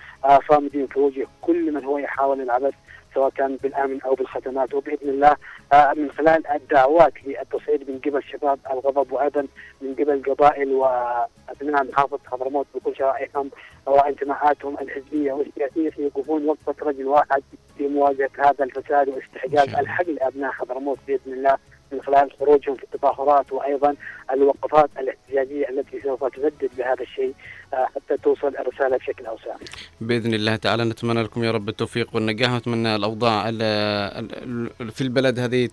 صامدين في وجه كل من هو يحاول العبث سواء كان بالأمن أو بالخدمات. وبإذن الله آه، من خلال الدعوات للتصعيد من قبل شباب الغضب وأيضا من قبل قبائل وأبناء محافظة حضرموت بكل شرائحهم وانتماءاتهم الحزبية والسياسية سيوقفون وقفة رجل واحد في مواجهة هذا الفساد واستحقاق الحق لأبناء حضرموت بإذن الله. من خلال خروجهم في التظاهرات وأيضا الوقفات الاحتجاجية التي سوف تجدد بهذا الشيء آه، حتى توصل الرسالة بشكل أوسع. بإذن الله تعالى نتمنى لكم يا رب التوفيق والنجاح ونتمنى الأوضاع ال- ال- ال- في البلد هذه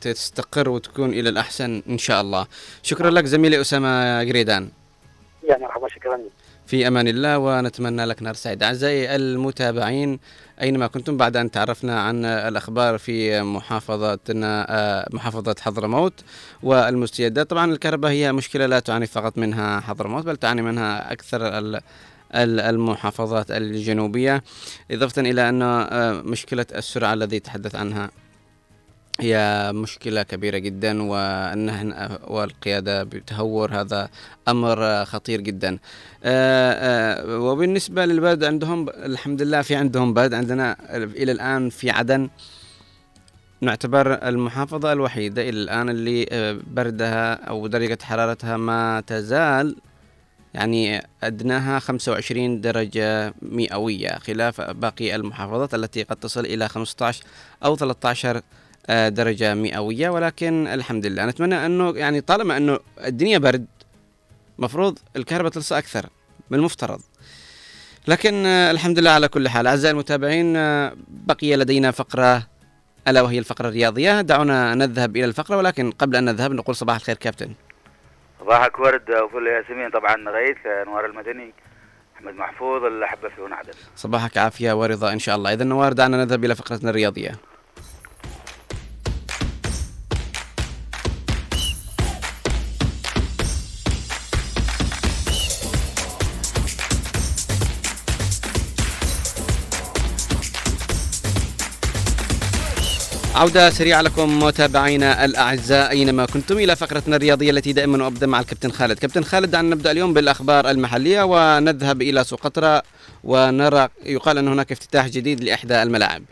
تستقر وتكون إلى الأحسن إن شاء الله. شكرا لك زميلي أسامة قريدان. يا مرحبا شكرا. في أمان الله ونتمنى لك نهار سعيد. أعزائي المتابعين أينما كنتم بعد أن تعرفنا عن الأخبار في محافظتنا آه، محافظة حضرموت والمستجدات. طبعا الكهرباء هي مشكلة لا تعاني فقط منها حضرموت بل تعاني منها ال- المحافظات الجنوبية. إضافة إلى انه آه، مشكلة السرعة الذي تحدث عنها هي مشكلة كبيرة جدا والنهن والقيادة بتهور. هذا أمر خطير جدا. آه، آه، وبالنسبة للبلد عندهم الحمد لله في عندهم بلد. عندنا إلى الآن في عدن نعتبر المحافظة الوحيدة. إلى الآن اللي آه، بردها أو درجة حرارتها ما تزال يعني أدناها 25 درجة مئوية خلاف باقي المحافظات التي قد تصل إلى 15 أو 13 آه، درجة مئوية ولكن الحمد لله نتمنى أنه يعني طالما أنه الدنيا برد مفروض الكهرباء تلصق أكثر من المفترض. لكن آه، الحمد لله على كل حال. أعزائي المتابعين آه، بقي لدينا فقرة ألا وهي الفقرة الرياضية. دعونا نذهب إلى الفقرة ولكن قبل أن نذهب نقول صباح الخير كابتن. صباحك ورد وفل ياسمين. طبعا غيث نوار المدني أحمد محفوظ الاحبه في عدن صباحك عافية ورضا إن شاء الله. إذا نوار دعنا نذهب إلى فقرتنا الرياضية. عودة سريعة لكم متابعينا الأعزاء. أينما كنتم إلى فقرتنا الرياضية التي دائما أبدأ مع الكابتن خالد. كابتن خالد دعنا نبدأ اليوم بالأخبار المحلية ونذهب إلى سقطرى ونرى يقال أن هناك افتتاح جديد لإحدى الملاعب.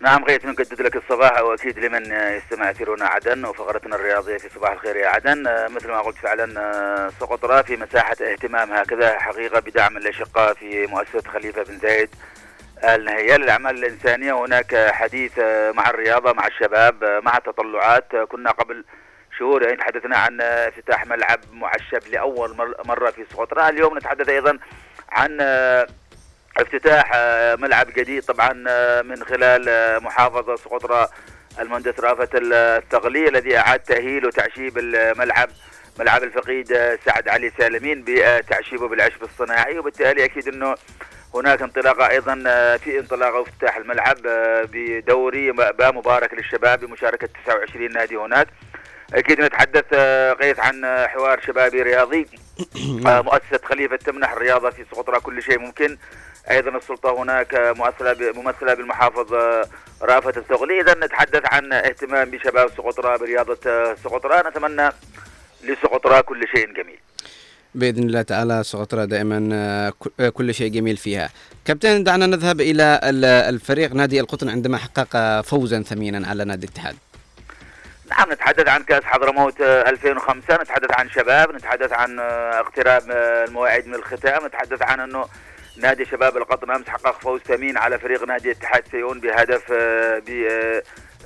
نعم غيث نجدد لك الصباح وأكيد لمن يستمع يثيرون عدن وفقرتنا الرياضية في صباح الخير يا عدن. مثل ما قلت فعلا سقطرى في مساحة اهتمام هكذا حقيقة بدعم الأشقاء في مؤسسة خليفة بن زايد. النهائية للأعمال الإنسانية. هناك حديث مع الرياضة مع الشباب مع التطلعات. آه، كنا قبل شهور يعني تحدثنا عن افتتاح ملعب معشب لأول مر- مرة في سقطرى اليوم نتحدث أيضا عن افتتاح ملعب جديد طبعا من خلال محافظة سقطرى المهندس رافت الثغلي الذي أعاد تأهيل وتعشيب الملعب. ملعب الفقيد سعد علي سالمين بتعشيبه بالعشب الصناعي وبالتالي أكيد أنه هناك انطلاقة أيضا آه، في انطلاقة وافتتاح الملعب آه، بدوري مبارك للشباب بمشاركة 29 نادي هناك. أكيد نتحدث آه، قيس عن حوار شبابي رياضي. (coughs) مؤسسة خليفة تمنح الرياضة في سقطرى كل شيء ممكن. أيضا السلطة هناك ممثله ب- ممثلة بالمحافظ رافت الثغلي. اذا نتحدث عن اهتمام بشباب سقطرى برياضة آه، سقطرى نتمنى لسقطرى كل شيء جميل. بإذن الله تعالى سقطرى دائما آه، آه، كل شيء جميل فيها. كابتن دعنا نذهب إلى ال- الفريق نادي القطن عندما حقق فوزا ثمينا على نادي الاتحاد. نعم نتحدث عن كأس حضرموت آه، 2005 نتحدث عن شباب نتحدث عن آه، اقتراب آه، المواعيد من الختام نتحدث عن أنه نادي شباب القطن أمس حقق فوز ثمين على فريق نادي اتحاد سيئون بهدف آه، آه،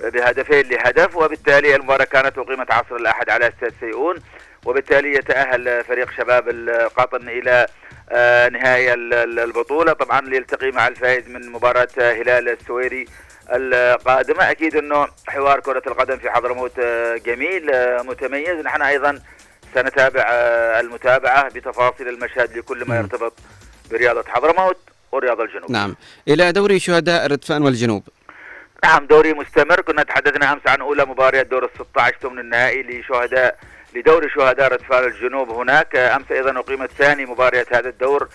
بهدفين لهدف وبالتالي المباراة كانت أقيمت عصر الأحد على أستاد سيئون وبالتالي يتأهل فريق شباب القطن إلى آه، نهاية ال- ال- البطولة. طبعا ليلتقي مع الفائز من مباراة هلال السويري القادمة. أكيد أنه حوار كرة القدم في حضرموت آه، جميل آه، متميز. نحن أيضا سنتابع المتابعة بتفاصيل المشهد لكل ما يرتبط برياضة حضرموت ورياضة الجنوب. نعم. إلى دوري شهداء ردفان والجنوب. نعم دوري مستمر. كنا تحدثنا أمس عن أولى مباريات دور ال 16 ثمن النهائي لشهداء لدوري شهداء ردفان الجنوب هناك. أمس أيضا أقيمت ثاني مباريات هذا الدور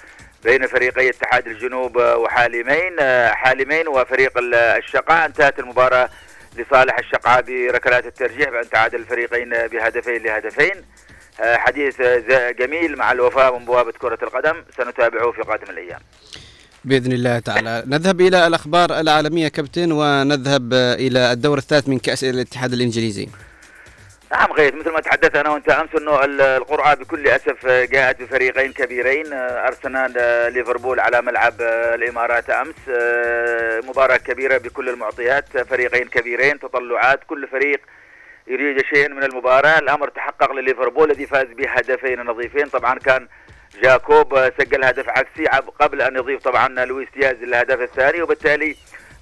بين فريقي اتحاد الجنوب وحالمين. حالمين وفريق ال- الشقاء. انتهت المباراة لصالح الشقاء بركلات الترجيح بأن تعادل الفريقين بهدفين لهدفين. حديث جميل مع الوفاء من بوابة كرة القدم. سنتابعه في قادم الأيام. بإذن الله تعالى. نذهب إلى الأخبار العالمية كابتن ونذهب إلى الدور الثالث من كأس الاتحاد الإنجليزي. نعم غيث مثل ما تحدث أنا وأنت أمس إنه ال- القرعه بكل أسف آه، جاءت بفريقين كبيرين آه، أرسنال آه، ليفربول على ملعب الإمارات أمس مباراة كبيرة بكل المعطيات فريقين كبيرين تطلعات كل فريق يريد شيئا من المباراة الأمر تحقق لليفربول الذي فاز بهدفين نظيفين طبعا كان جاكوب سجل هدف عكسي قبل أن يضيف طبعا لويس دياز الهدف الثاني وبالتالي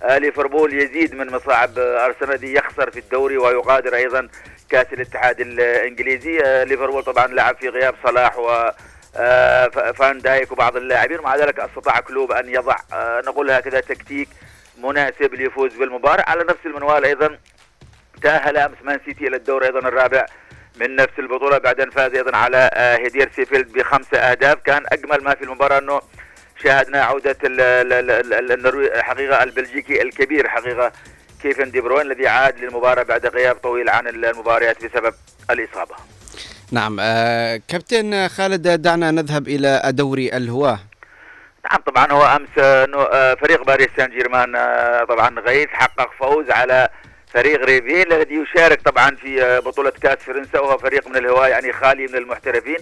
ليفربول يزيد من مصاعب أرسنال يخسر في الدوري ويغادر أيضا كأس الاتحاد الإنجليزي. آه، ليفربول طبعا لعب في غياب صلاح و آه، فان دايك وبعض اللاعبين ومع ذلك أستطاع كلوب أن يضع آه، نقول هكذا تكتيك مناسب ليفوز بالمباراة. على نفس المنوال أيضا تأهل أمس مان سيتي إلى الدور أيضا الرابع من نفس البطولة بعد ان فاز أيضا على هيدرسفيلد بخمسة أهداف. كان أجمل ما في المباراة أنه شاهدنا عودة ال- ال- ال- ال- النروي حقيقة البلجيكي الكبير حقيقة كيفن دي بروين الذي عاد للمباراة بعد غياب طويل عن المباريات بسبب الإصابة؟ نعم آه، كابتن خالد دعنا نذهب إلى دوري الهواة. نعم طبعا هو أمس آه، فريق باريس سان جيرمان آه، طبعا غيث حقق فوز على فريق ريفيل الذي يشارك طبعا في آه، بطولة كأس فرنسا وهو فريق من الهواة يعني خالي من المحترفين.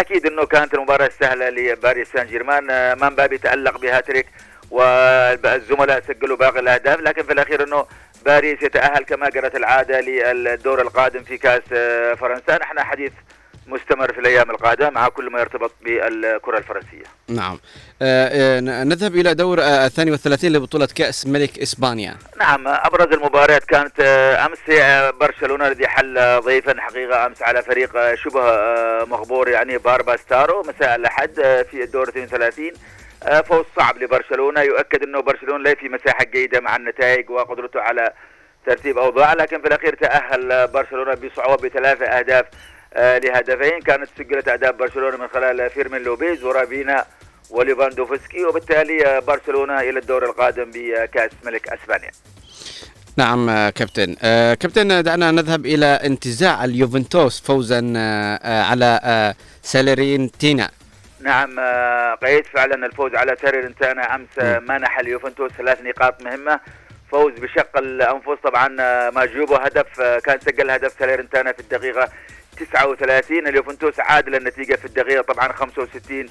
أكيد إنه كانت المباراة سهلة لباريس سان جيرمان من باب تالق بهاتريك والزملاء سجلوا باقي الأهداف لكن في الأخير إنه باريس يتأهل كما جرت العادة للدور القادم في كأس آه، فرنسا. نحن حديث مستمر في الأيام القادمة مع كل ما يرتبط بالكرة الفرنسية. نعم. آه، آه، نذهب إلى دور آه، الثاني والثلاثين لبطولة كأس ملك إسبانيا. نعم أبرز المباريات كانت آه، أمس آه، برشلونة الذي حل ضيفا حقيقة أمس على فريق شبه مغبور يعني باربا ستارو مساء الأحد في الدور 32 آه، فوز صعب لبرشلونة. يؤكد إنه برشلونة لا في مساحة جيدة مع النتائج وقدرته على ترتيب أوضاع لكن في الأخير تأهل آه، برشلونة بصعوبة بثلاثه أهداف آه، لهدفين. كانت سجلت أهداف برشلونة من خلال فيرمين لوبيز ورافينيا وليفاندوفسكي وبالتالي آه، برشلونة إلى الدور القادم بكأس ملك أسبانيا. نعم آه، كابتن. آه، كابتن دعنا نذهب إلى انتزاع اليوفنتوس فوزا آه، آه، على آه، ساليرنيتانا نعم آه، قيد فعلا الفوز على ساليرنيتانا أمس آه، منح اليوفنتوس ثلاث نقاط مهمة. فوز بشق الأنفس طبعا آه، ماجوبو هدف كان سجل هدف ساليرنيتانا في الدقيقة 39 اليوفنتوس عادل النتيجه في الدقيقة طبعا 65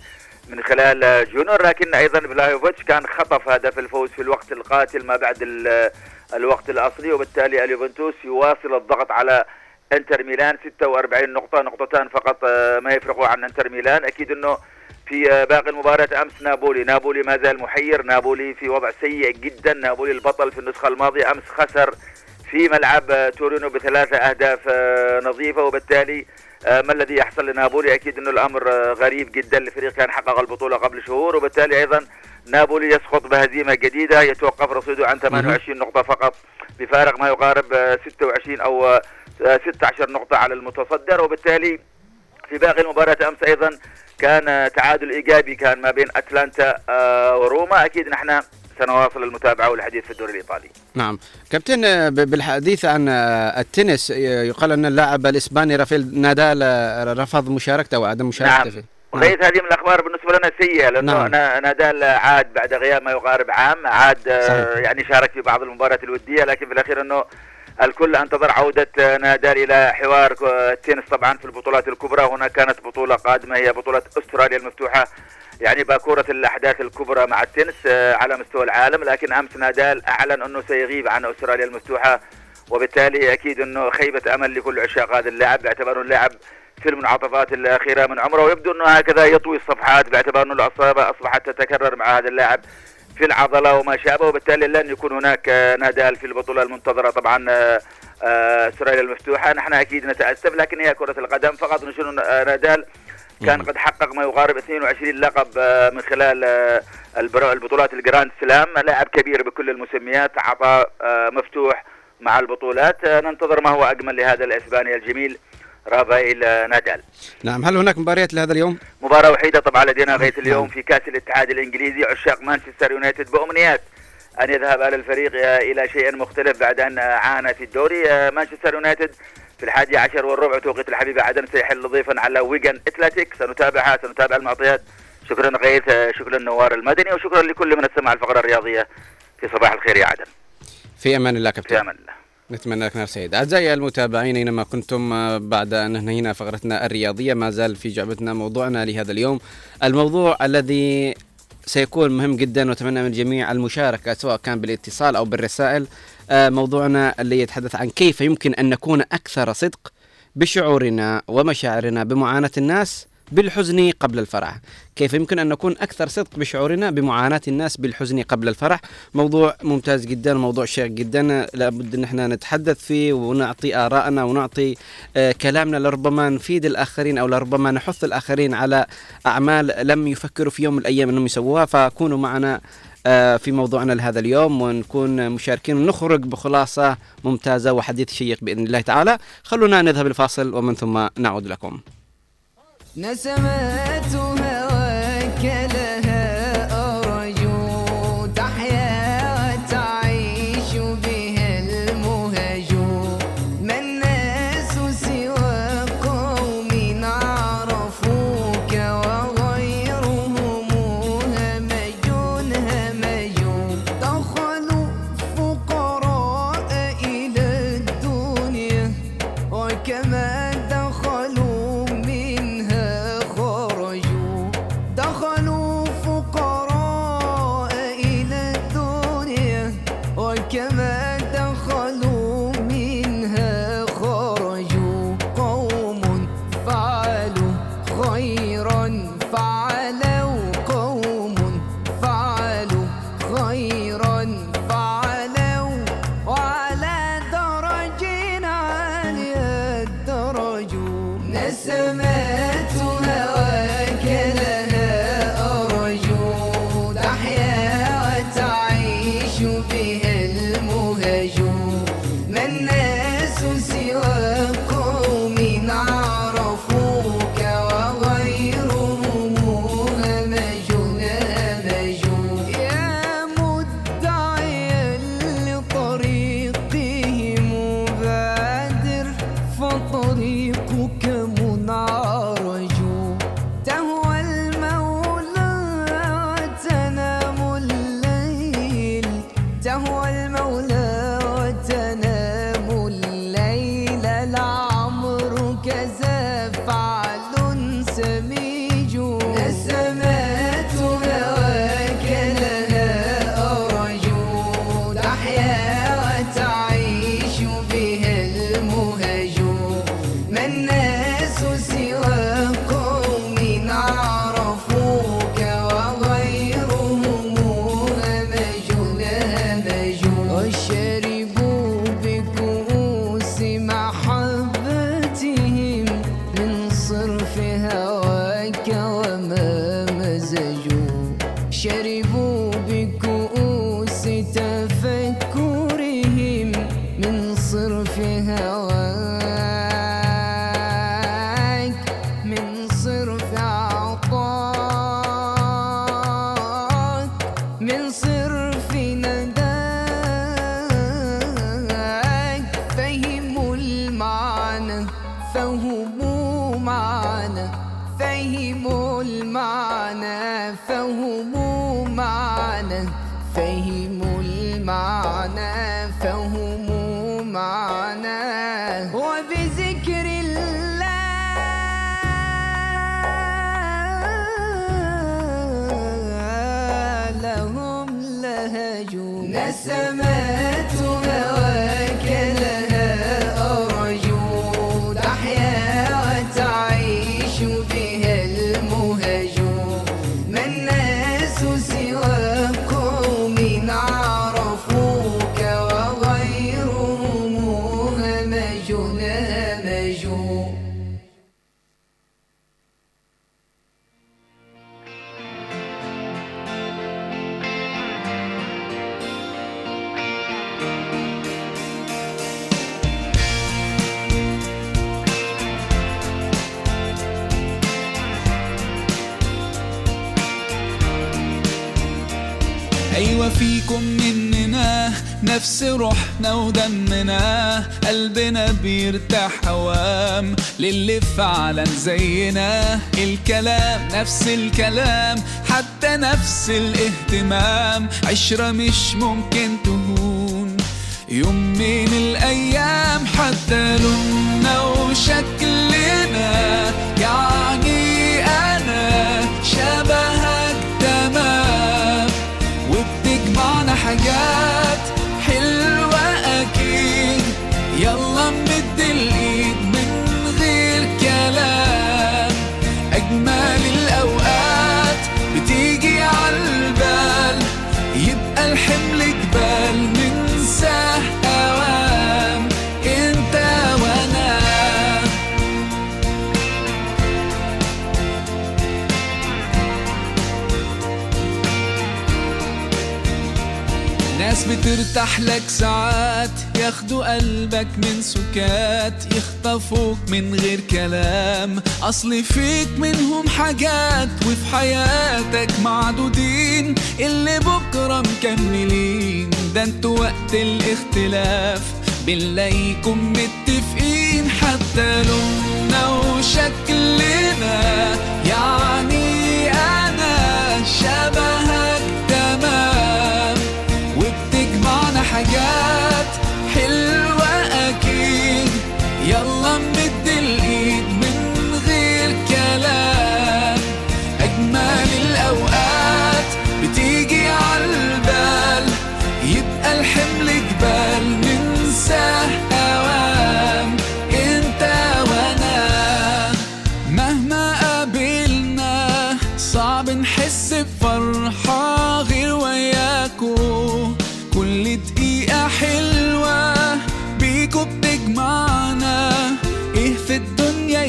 من خلال جونيور لكن أيضا فلايوفيتش كان خطف هدف الفوز في الوقت القاتل ما بعد ال- الوقت الأصلي. وبالتالي اليوفنتوس يواصل الضغط على إنتر ميلان 46 نقطة نقطتان فقط ما يفرقوا عن إنتر ميلان. أكيد إنه في باقي المباراة أمس نابولي. نابولي ما زال محير. نابولي في وضع سيء جدا. نابولي البطل في النسخة الماضية أمس خسر في ملعب تورينو بثلاثة أهداف آه، نظيفة. وبالتالي آه، ما الذي يحصل لنابولي؟ أكيد انه الأمر آه، غريب جدا. لفريق كان حقق البطولة قبل شهور. وبالتالي أيضا نابولي يسقط بهزيمة جديدة. يتوقف رصيده عن 28 نقطة فقط بفارق ما يقارب آه، 26 أو آه، 16 نقطة على المتصدر. وبالتالي في باقي المباراة أمس أيضا كان تعادل إيجابي كان ما بين أتلانتا آه، وروما أكيد نحن سنواصل المتابعة والحديث في الدوري الإيطالي نعم كابتن آه، بالحديث عن آه، التنس يقال أن اللاعب الإسباني رافيل نادال رفض مشاركته وعدم مشاركته نعم. فيه وليس هذه من الأخبار بالنسبة لنا سيئة لأنه نعم. نا- نادال عاد بعد غياب ما يقارب عام عاد صحيح. يعني شارك في بعض المباريات الودية لكن في الأخير أنه الكل انتظر عودة نادال إلى حوار التنس طبعا في البطولات الكبرى. هنا كانت بطولة قادمة هي بطولة أستراليا المفتوحة يعني باكورة الأحداث الكبرى مع التنس آه، على مستوى العالم. لكن أمس نادال أعلن أنه سيغيب عن أستراليا المفتوحة وبالتالي أكيد أنه خيبة أمل لكل عشاق هذا اللاعب باعتباره اللاعب في المنعطفات الأخيرة من عمره. ويبدو أنه هكذا يطوي الصفحات باعتبار أنه الإصابة أصبحت تتكرر مع هذا اللاعب. في العضلة وما شابه وبالتالي لن يكون هناك نادال في البطولة المنتظرة طبعا آه، آه، استراليا المفتوحة. نحن أكيد نتأسف لكن هي كرة القدم فقط نشير آه، نادال كان قد حقق ما يقارب 22 لقب من خلال البطولات الجراند سلام. لاعب كبير بكل المسميات عطاء مفتوح مع البطولات. ننتظر ما هو أجمل لهذا الإسباني الجميل. رافائيل نادال. نعم هل هناك مباريات لهذا اليوم؟ مباراة وحيدة طبعا لدينا غاية اليوم في كأس الاتحاد الإنجليزي. عشاق مانشستر يونايتد بأمنيات أن يذهب على الفريق آه، إلى شيء مختلف بعد أن عانى في الدوري. آه، مانشستر يونايتد في الحادي عشر والربع توقيت الحبيبة عدن سيحل ضيفا على ويجن اتلتيك سنتابعها سنتابع المعطيات. شكرا غيث آه، شكرا نوار المدني وشكرا لكل من استمع الفقرة الرياضية في صباح الخير يا عدن. في أمان الله كابتن. في أمان الله. نتمنى لك نهار سعيد. أعزائي المتابعين أينما كنتم آه، بعد أن انهينا فقرتنا الرياضية ما زال في جعبتنا موضوعنا لهذا اليوم. الموضوع الذي سيكون مهم جدا وأتمنى من الجميع المشاركة سواء كان بالاتصال أو بالرسائل آه، موضوعنا اللي يتحدث عن كيف يمكن أن نكون أكثر صدق بشعورنا ومشاعرنا بمعاناة الناس بالحزن قبل الفرح. كيف يمكن أن نكون أكثر صدق بشعورنا بمعاناة الناس بالحزن قبل الفرح؟ موضوع ممتاز جدا موضوع شيق جدا. لابد أن إحنا نتحدث فيه ونعطي آراءنا ونعطي آه كلامنا لربما نفيد الآخرين أو لربما نحث الآخرين على أعمال لم يفكروا في يوم من الأيام أنهم يسووها. فكونوا معنا آه، في موضوعنا لهذا اليوم ونكون مشاركين ونخرج بخلاصة ممتازة وحديث شيق بإذن الله تعالى. خلونا نذهب الفاصل ومن ثم نعود لكم. نسمات هواك لها للي فعلا زينا الكلام نفس الكلام حتى نفس الاهتمام. عشرة مش ممكن تهون. يوم من الأيام حتى لوننا وشكلنا ناس بترتاح لك ساعات ياخدوا قلبك من سكات يخطفوك من غير كلام. أصل فيك منهم حاجات وفي حياتك معدودين. اللي بكرة مكملين ده أنتوا وقت الاختلاف. بنلاقيكم متفقين حتى لوننا وشكلنا. يعني أنا شبهك حاجات حلوة أكيد. يلا.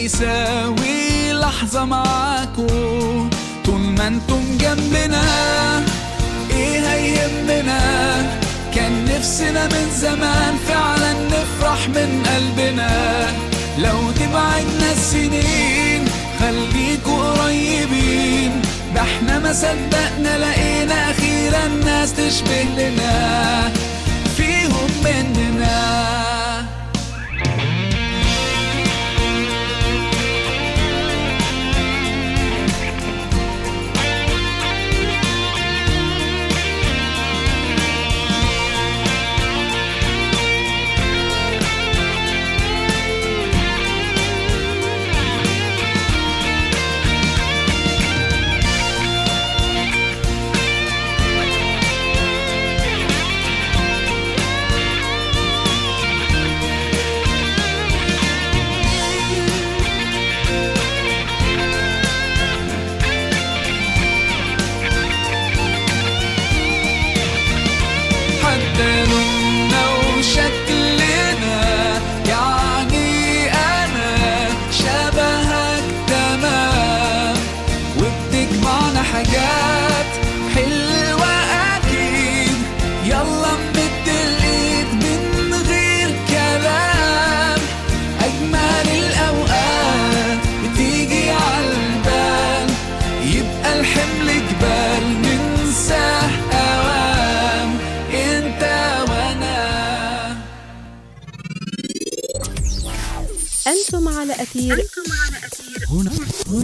يساوي لحظة معاكو. طول ما أنتم جنبنا إيه هيهمنا؟ كان نفسنا من زمان فعلا نفرح من قلبنا. لو تبعدنا السنين خليكوا قريبين. ده إحنا ما صدقنا لقينا أخيرا ناس تشبه لنا. فيهم مننا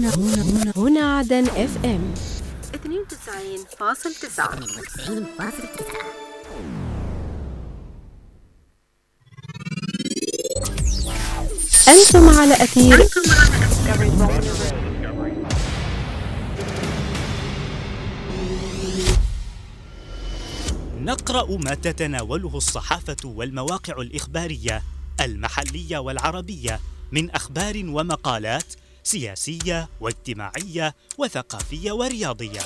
هنا هنا هنا هنا عدن اف ام 92.9 أنتم على أثير. نقرأ ما تتناوله الصحافة والمواقع الإخبارية المحلية والعربية من أخبار ومقالات سياسية واجتماعية وثقافية ورياضية.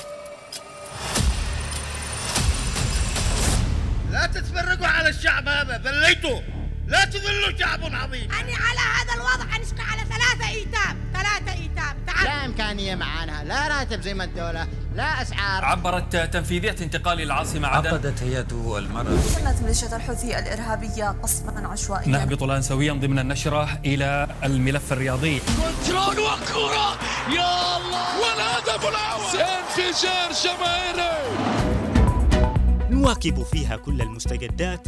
لا تتفرقوا على الشعب هذا ذليتوا لا تذلوا شعب عظيم. أني على هذا الوضع أنشقى على ثلاثة إيتام. ثلاثة إيتام. تعال. لا إمكانية معانا. لا راتب زي ما الدولة. لا أسعار. عبرت تنفيذية انتقال العاصمة عدن. عقدت هيئة المرأة. شنت ميليشيا الحوثي الإرهابية قصفا عشوائيا. نهبط الآن سويا ضمن النشرة إلى الملف الرياضي. كنترول وكرة يا الله! والهدف الأول! انفجار جماهيري! نواكب فيها كل المستجدات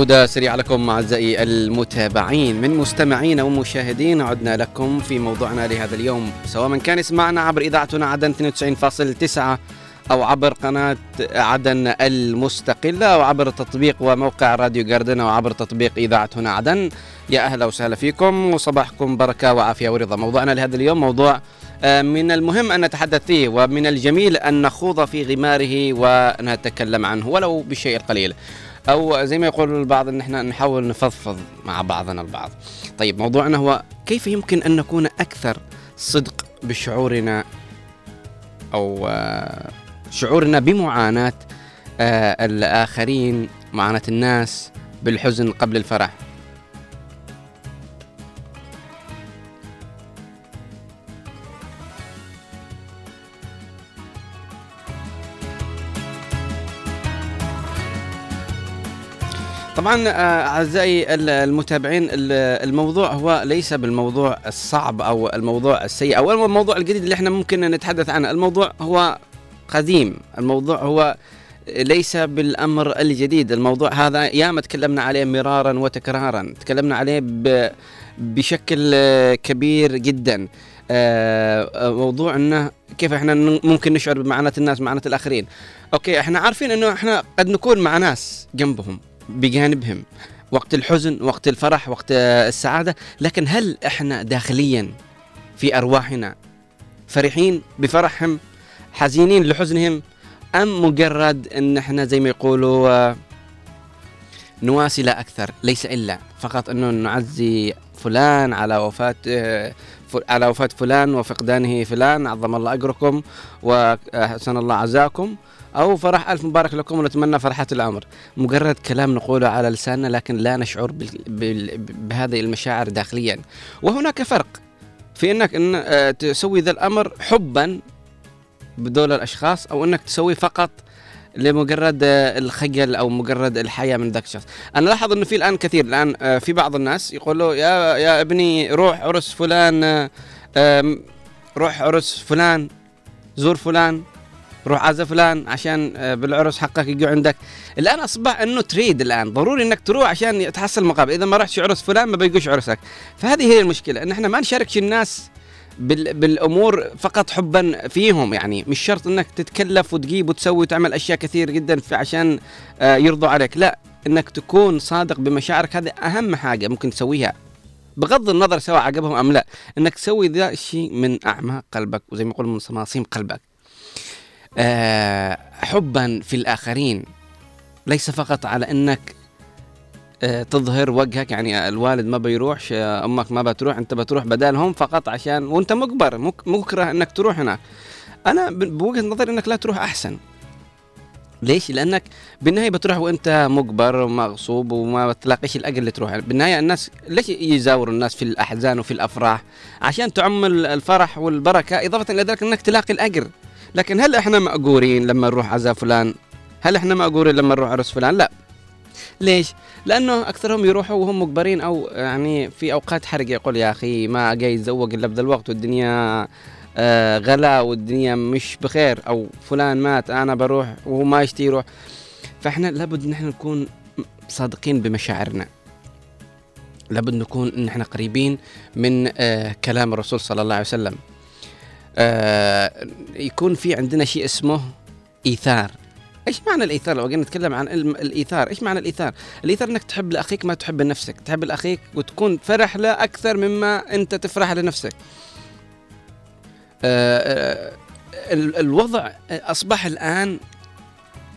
عودة سريعة لكم أعزائي المتابعين. من مستمعين ومشاهدين عدنا لكم في موضوعنا لهذا اليوم. سواء من كان يسمعنا عبر إذاعتنا عدن 92.9 أو عبر قناة عدن المستقلة أو عبر تطبيق وموقع راديو جاردن أو عبر تطبيق إذاعة هنا عدن. يا أهلا وسهلا فيكم وصباحكم بركة وعافية ورضا. موضوعنا لهذا اليوم موضوع آه، من المهم أن نتحدث فيه ومن الجميل أن نخوض في غماره ونتكلم عنه ولو بالشيء القليل أو زي ما يقول البعض إن إحنا نحاول نفضفض مع بعضنا البعض. طيب موضوعنا هو كيف يمكن أن نكون أكثر صدق بشعورنا أو آه، شعورنا بمعاناة آه، الآخرين، معاناة الناس بالحزن قبل الفرح. طبعا آه، أعزائي ال- المتابعين ال- الموضوع هو ليس بالموضوع الصعب أو الموضوع السيء أو الموضوع الجديد اللي إحنا ممكن نتحدث عنه. الموضوع هو قديم. الموضوع هو ليس بالأمر الجديد. الموضوع هذا ياما تكلمنا عليه مرارا وتكرارا تكلمنا عليه بشكل آه، كبير جدا. آه، موضوع إنه كيف إحنا ممكن نشعر بمعاناة الناس معاناة الآخرين. أوكي إحنا عارفين إنه إحنا قد نكون مع ناس جنبهم. بجانبهم وقت الحزن وقت الفرح وقت السعادة. لكن هل إحنا داخليا في أرواحنا فرحين بفرحهم حزينين لحزنهم أم مجرد إن إحنا زي ما يقولوا آه، نواسي لا أكثر ليس إلا فقط إنه نعزي فلان على وفاة آه، على وفاة فلان وفقدانه فلان عظم الله أجركم واحسن الله عزاكم أو فرح ألف مبارك لكم ونتمنى فرحة العمر. مجرد كلام نقوله على لساننا لكن لا نشعر. بهذه المشاعر داخليا. وهناك فرق في إنك ان آه، تسوي ذا الأمر حبا بدول الأشخاص أو إنك تسوي فقط لمجرد آه، الخجل أو مجرد الحياة من ذاك الشخص. أنا لاحظ إنه في الآن كثير الآن آه، في بعض الناس يقولوا يا يا ابني روح عرس فلان روح عرس فلان زور فلان. روح عزا فلان عشان آه، بالعرس حقك يجي عندك. الآن أصبح إنه تريد الآن ضروري إنك تروح عشان تحصل مقابل إذا ما رحتش عرس فلان ما بيجوش عرسك. فهذه هي المشكلة إن إحنا ما نشاركش الناس بال بالأمور فقط حبا فيهم يعني. مش شرط إنك تتكلف وتجيب وتسوي وتعمل أشياء كثير جدا عشان آه، يرضوا عليك. لا إنك تكون صادق بمشاعرك هذه أهم حاجة ممكن تسويها. بغض النظر سواء عجبهم أم لا إنك تسوي ذا الشيء من اعماق قلبك وزي ما يقول من صماصيم قلبك. حبا في الآخرين. ليس فقط على أنك آه، تظهر وجهك يعني الوالد ما بيروحش آه، أمك ما بتروح أنت بتروح بدالهم فقط عشان وأنت مجبر مك- مكره أنك تروح هناك أنا بوجهة نظري أنك لا تروح أحسن. ليش؟ لأنك بالنهاية بتروح وأنت مجبر ومغصوب وما بتلاقيش الاجر اللي تروح. بالنهاية الناس ليش يزاوروا الناس في الأحزان وفي الأفراح؟ عشان تعم ال- الفرح والبركة إضافة إلى ذلك أنك تلاقي الأجر. لكن هل إحنا مأجورين لما نروح عزاء فلان؟ هل إحنا مأجورين لما نروح عرس فلان؟ لا ليش؟ لأنه أكثرهم يروحوا وهم مجبرين أو يعني في أوقات حرج يقول يا أخي ما جاي يتزوج إلا بذا الوقت والدنيا آه غلا والدنيا مش بخير أو فلان مات أنا بروح وهو ما يشتي يروح فإحنا لابد إن إحنا نكون صادقين بمشاعرنا لابد نكون إن إحنا قريبين من آه كلام الرسول صلى الله عليه وسلم آه يكون في عندنا شيء اسمه إيثار. إيش معنى الإيثار؟ لو قلنا نتكلم عن الإيثار إيش معنى الإيثار؟ الإيثار إنك تحب لأخيك ما تحب لنفسك. تحب لأخيك وتكون فرح له أكثر مما أنت تفرح لنفسك. آه، آه، ال- الوضع أصبح الآن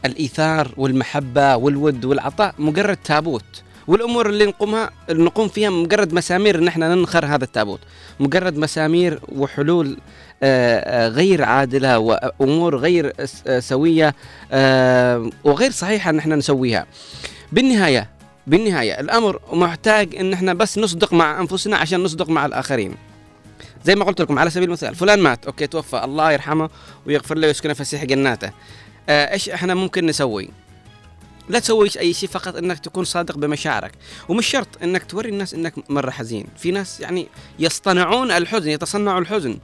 الإيثار والمحبة والود والعطاء مجرد تابوت. والأمور اللي نقومها نقوم فيها مجرد مسامير إن إحنا ننخر هذا التابوت. مجرد مسامير وحلول آه، آه، غير عادلة وأمور غير آه، سوية وغير صحيحة إن إحنا نسويها. بالنهاية بالنهاية الأمر محتاج إن إحنا بس نصدق مع أنفسنا عشان نصدق مع الآخرين. زي ما قلت لكم على سبيل المثال فلان مات أوكي توفى الله يرحمه ويغفر له ويسكنه فسيح جناته. إيش إحنا ممكن نسوي؟ لا تسويش أي شيء فقط إنك تكون صادق بمشاعرك. ومش شرط إنك توري الناس إنك مرة حزين. في ناس يعني يصطنعون الحزن يتصنعوا الحزن.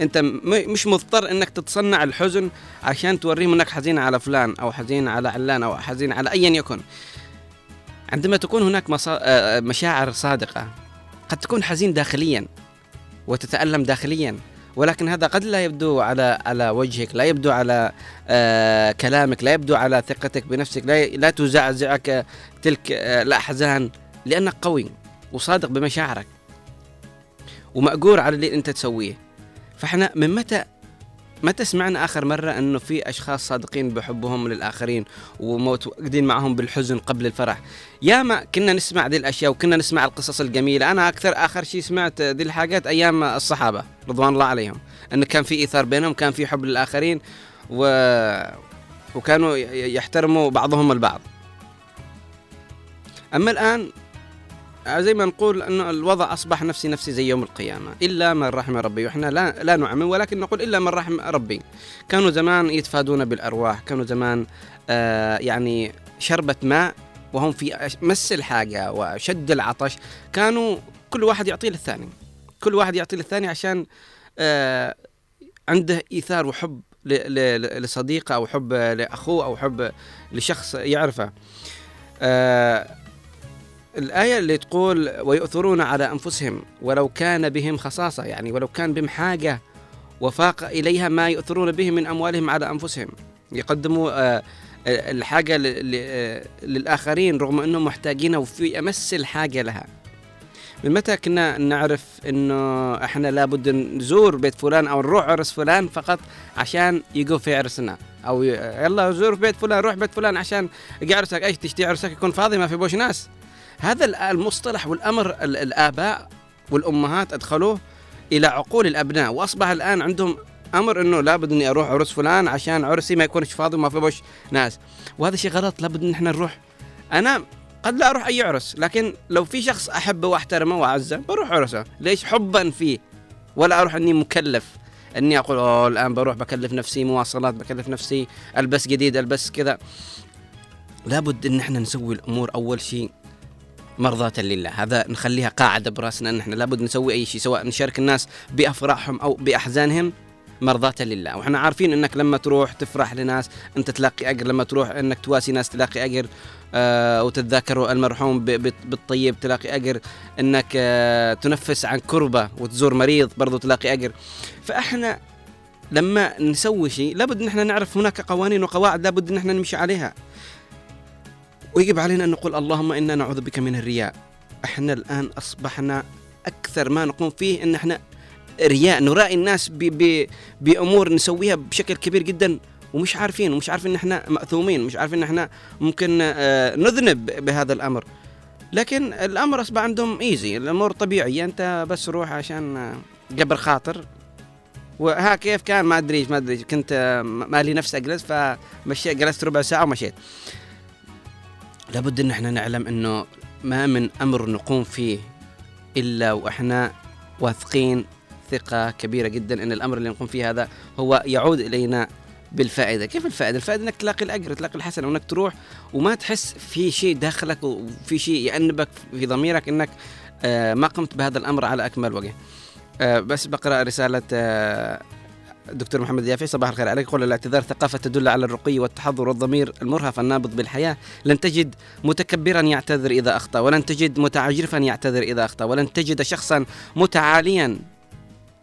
أنت مش مضطر إنك تتصنع الحزن عشان توريهم إنك حزين على فلان أو حزين على علان أو حزين على ايا يكن. عندما تكون هناك. آه، مشاعر صادقة قد تكون حزين داخليا وتتألم داخليا. ولكن هذا قد لا يبدو على على وجهك لا يبدو على آه كلامك لا يبدو على ثقتك بنفسك لا لا تزعزعك تلك آه الأحزان لأنك قوي وصادق بمشاعرك ومأجور على اللي أنت تسويه. فإحنا من متى متى سمعنا آخر مرة أنه في أشخاص صادقين بحبهم للآخرين ومتواجدين معهم بالحزن قبل الفرح؟ ياما كنا نسمع ذي الأشياء وكنا نسمع القصص الجميلة. أنا أكثر آخر شيء سمعت ذي الحاجات أيام الصحابة رضوان الله عليهم. أنه كان في إيثار بينهم كان في حب للآخرين و... وكانوا يحترموا بعضهم البعض. أما الآن زي ما نقول إنه الوضع أصبح نفسي نفسي زي يوم القيامة. إلا من رحم ربي وإحنا لا لا نعمم ولكن نقول إلا من رحم ربي. كانوا زمان يتفادون بالأرواح كانوا زمان آه يعني شربة ماء وهم في مس الحاجة وشد العطش كانوا كل واحد يعطيه للثاني. كل واحد يعطيه للثاني عشان آه عنده إيثار وحب لصديقه أو حب لأخوه أو حب لشخص يعرفه. آه الآية اللي تقول ويؤثرون على أنفسهم ولو كان بهم خصاصة يعني ولو كان بهم حاجة وفاق إليها ما يؤثرون به من أموالهم على أنفسهم. يقدموا آه، الحاجة للآخرين رغم أنهم محتاجين وفي أمس الحاجة لها. من متى كنا نعرف إنه إحنا لابد نزور بيت فلان أو نروح عرس فلان فقط عشان يقو في عرسنا؟ ي- يلا زور بيت فلان روح بيت فلان عشان عرسك. إيش تشتي عرسك؟ يكون فاضي ما في بوش ناس. هذا ال- المصطلح والأمر ال- الآباء والأمهات أدخلوه إلى عقول الأبناء وأصبح الآن عندهم أمر إنه لابد إني أروح عرس فلان عشان عرسي ما يكونش فاضي وما في بوش ناس. وهذا شيء غلط لابد إن إحنا نروح. أنا قد لا أروح أي عرس لكن لو في شخص أحبه وأحترمه وأعزه بروح عرسه. ليش؟ حبا فيه. ولا أروح إني مكلف. إني أقول أوه الآن بروح بكلف نفسي مواصلات بكلف نفسي ألبس جديد ألبس كذا. لابد إن إحنا نسوي الأمور أول شيء مرضاة لله. هذا نخليها قاعدة براسنا إن إحنا لابد نسوي أي شيء سواء نشارك الناس بأفراحهم أو بأحزانهم. مرضاة لله. وإحنا عارفين إنك لما تروح تفرح لناس أنت تلاقي أجر. لما تروح إنك تواسي ناس تلاقي أجر آه وتتذاكر المرحوم بالطيب. تلاقي أجر إنك آه تنفس عن كربة وتزور مريض برضو تلاقي أجر. فإحنا لما نسوي شيء لابد إن إحنا نعرف هناك قوانين وقواعد لابد إن إحنا نمشي عليها. ويجب علينا أن نقول اللهم إنا نعوذ بك من الرياء. إحنا الآن أصبحنا أكثر ما نقوم فيه إن إحنا رياء نرائي الناس ب ب بأمور نسويها بشكل كبير جدا ومش عارفين ومش عارفين إن إحنا مأثومين مش عارفين إن إحنا ممكن آه، نذنب بهذا الأمر. لكن الأمر أصبح عندهم ايزي الأمور طبيعية أنت بس روح عشان آه، جبر خاطر. وها كيف كان؟ ما أدري ما أدري كنت آه، مالي نفسي أجلس فمشي جلست ربع ساعة ومشيت. لابد إن إحنا نعلم إنه ما من أمر نقوم فيه إلا وإحنا واثقين ثقة كبيرة جدا إن الأمر اللي نقوم فيه هذا هو يعود إلينا بالفائدة، كيف الفائدة؟ الفائدة إنك تلاقي الأجر، تلاقي الحسنة وإنك تروح وما تحس في شيء داخلك وفي شيء يأنبك في ضميرك إنك آه، ما قمت بهذا الأمر على أكمل وجه. آه، بس بقرأ رسالة آه، دكتور محمد يافعي صباح الخير عليك يقول الاعتذار ثقافة تدل على الرقي والتحضر والضمير المرهف النابض بالحياة لن تجد متكبرا يعتذر إذا أخطأ ولن تجد متعجرفا يعتذر إذا أخطأ ولن تجد شخصا متعاليا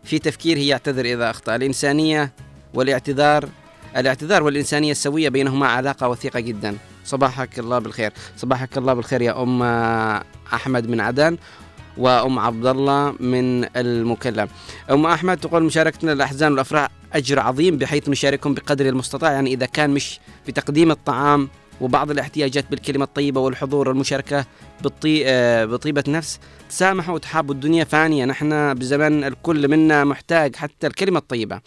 في تفكيره يعتذر إذا أخطأ. الإنسانية والاعتذار الاعتذار والإنسانية السوية بينهما علاقة وثيقة جدا. صباحك الله بالخير. صباحك الله بالخير يا أم أحمد من عدن وأم عبد الله من المكلم أم أحمد تقول مشاركتنا الأحزان والأفراح أجر عظيم بحيث نشاركهم بقدر المستطاع يعني إذا كان مش بتقديم الطعام وبعض الاحتياجات بالكلمة الطيبة والحضور والمشاركة بالطي... آه، بطيبة نفس. تسامحوا وتحابوا الدنيا فانية. نحن بزمن الكل منا محتاج حتى الكلمة الطيبة.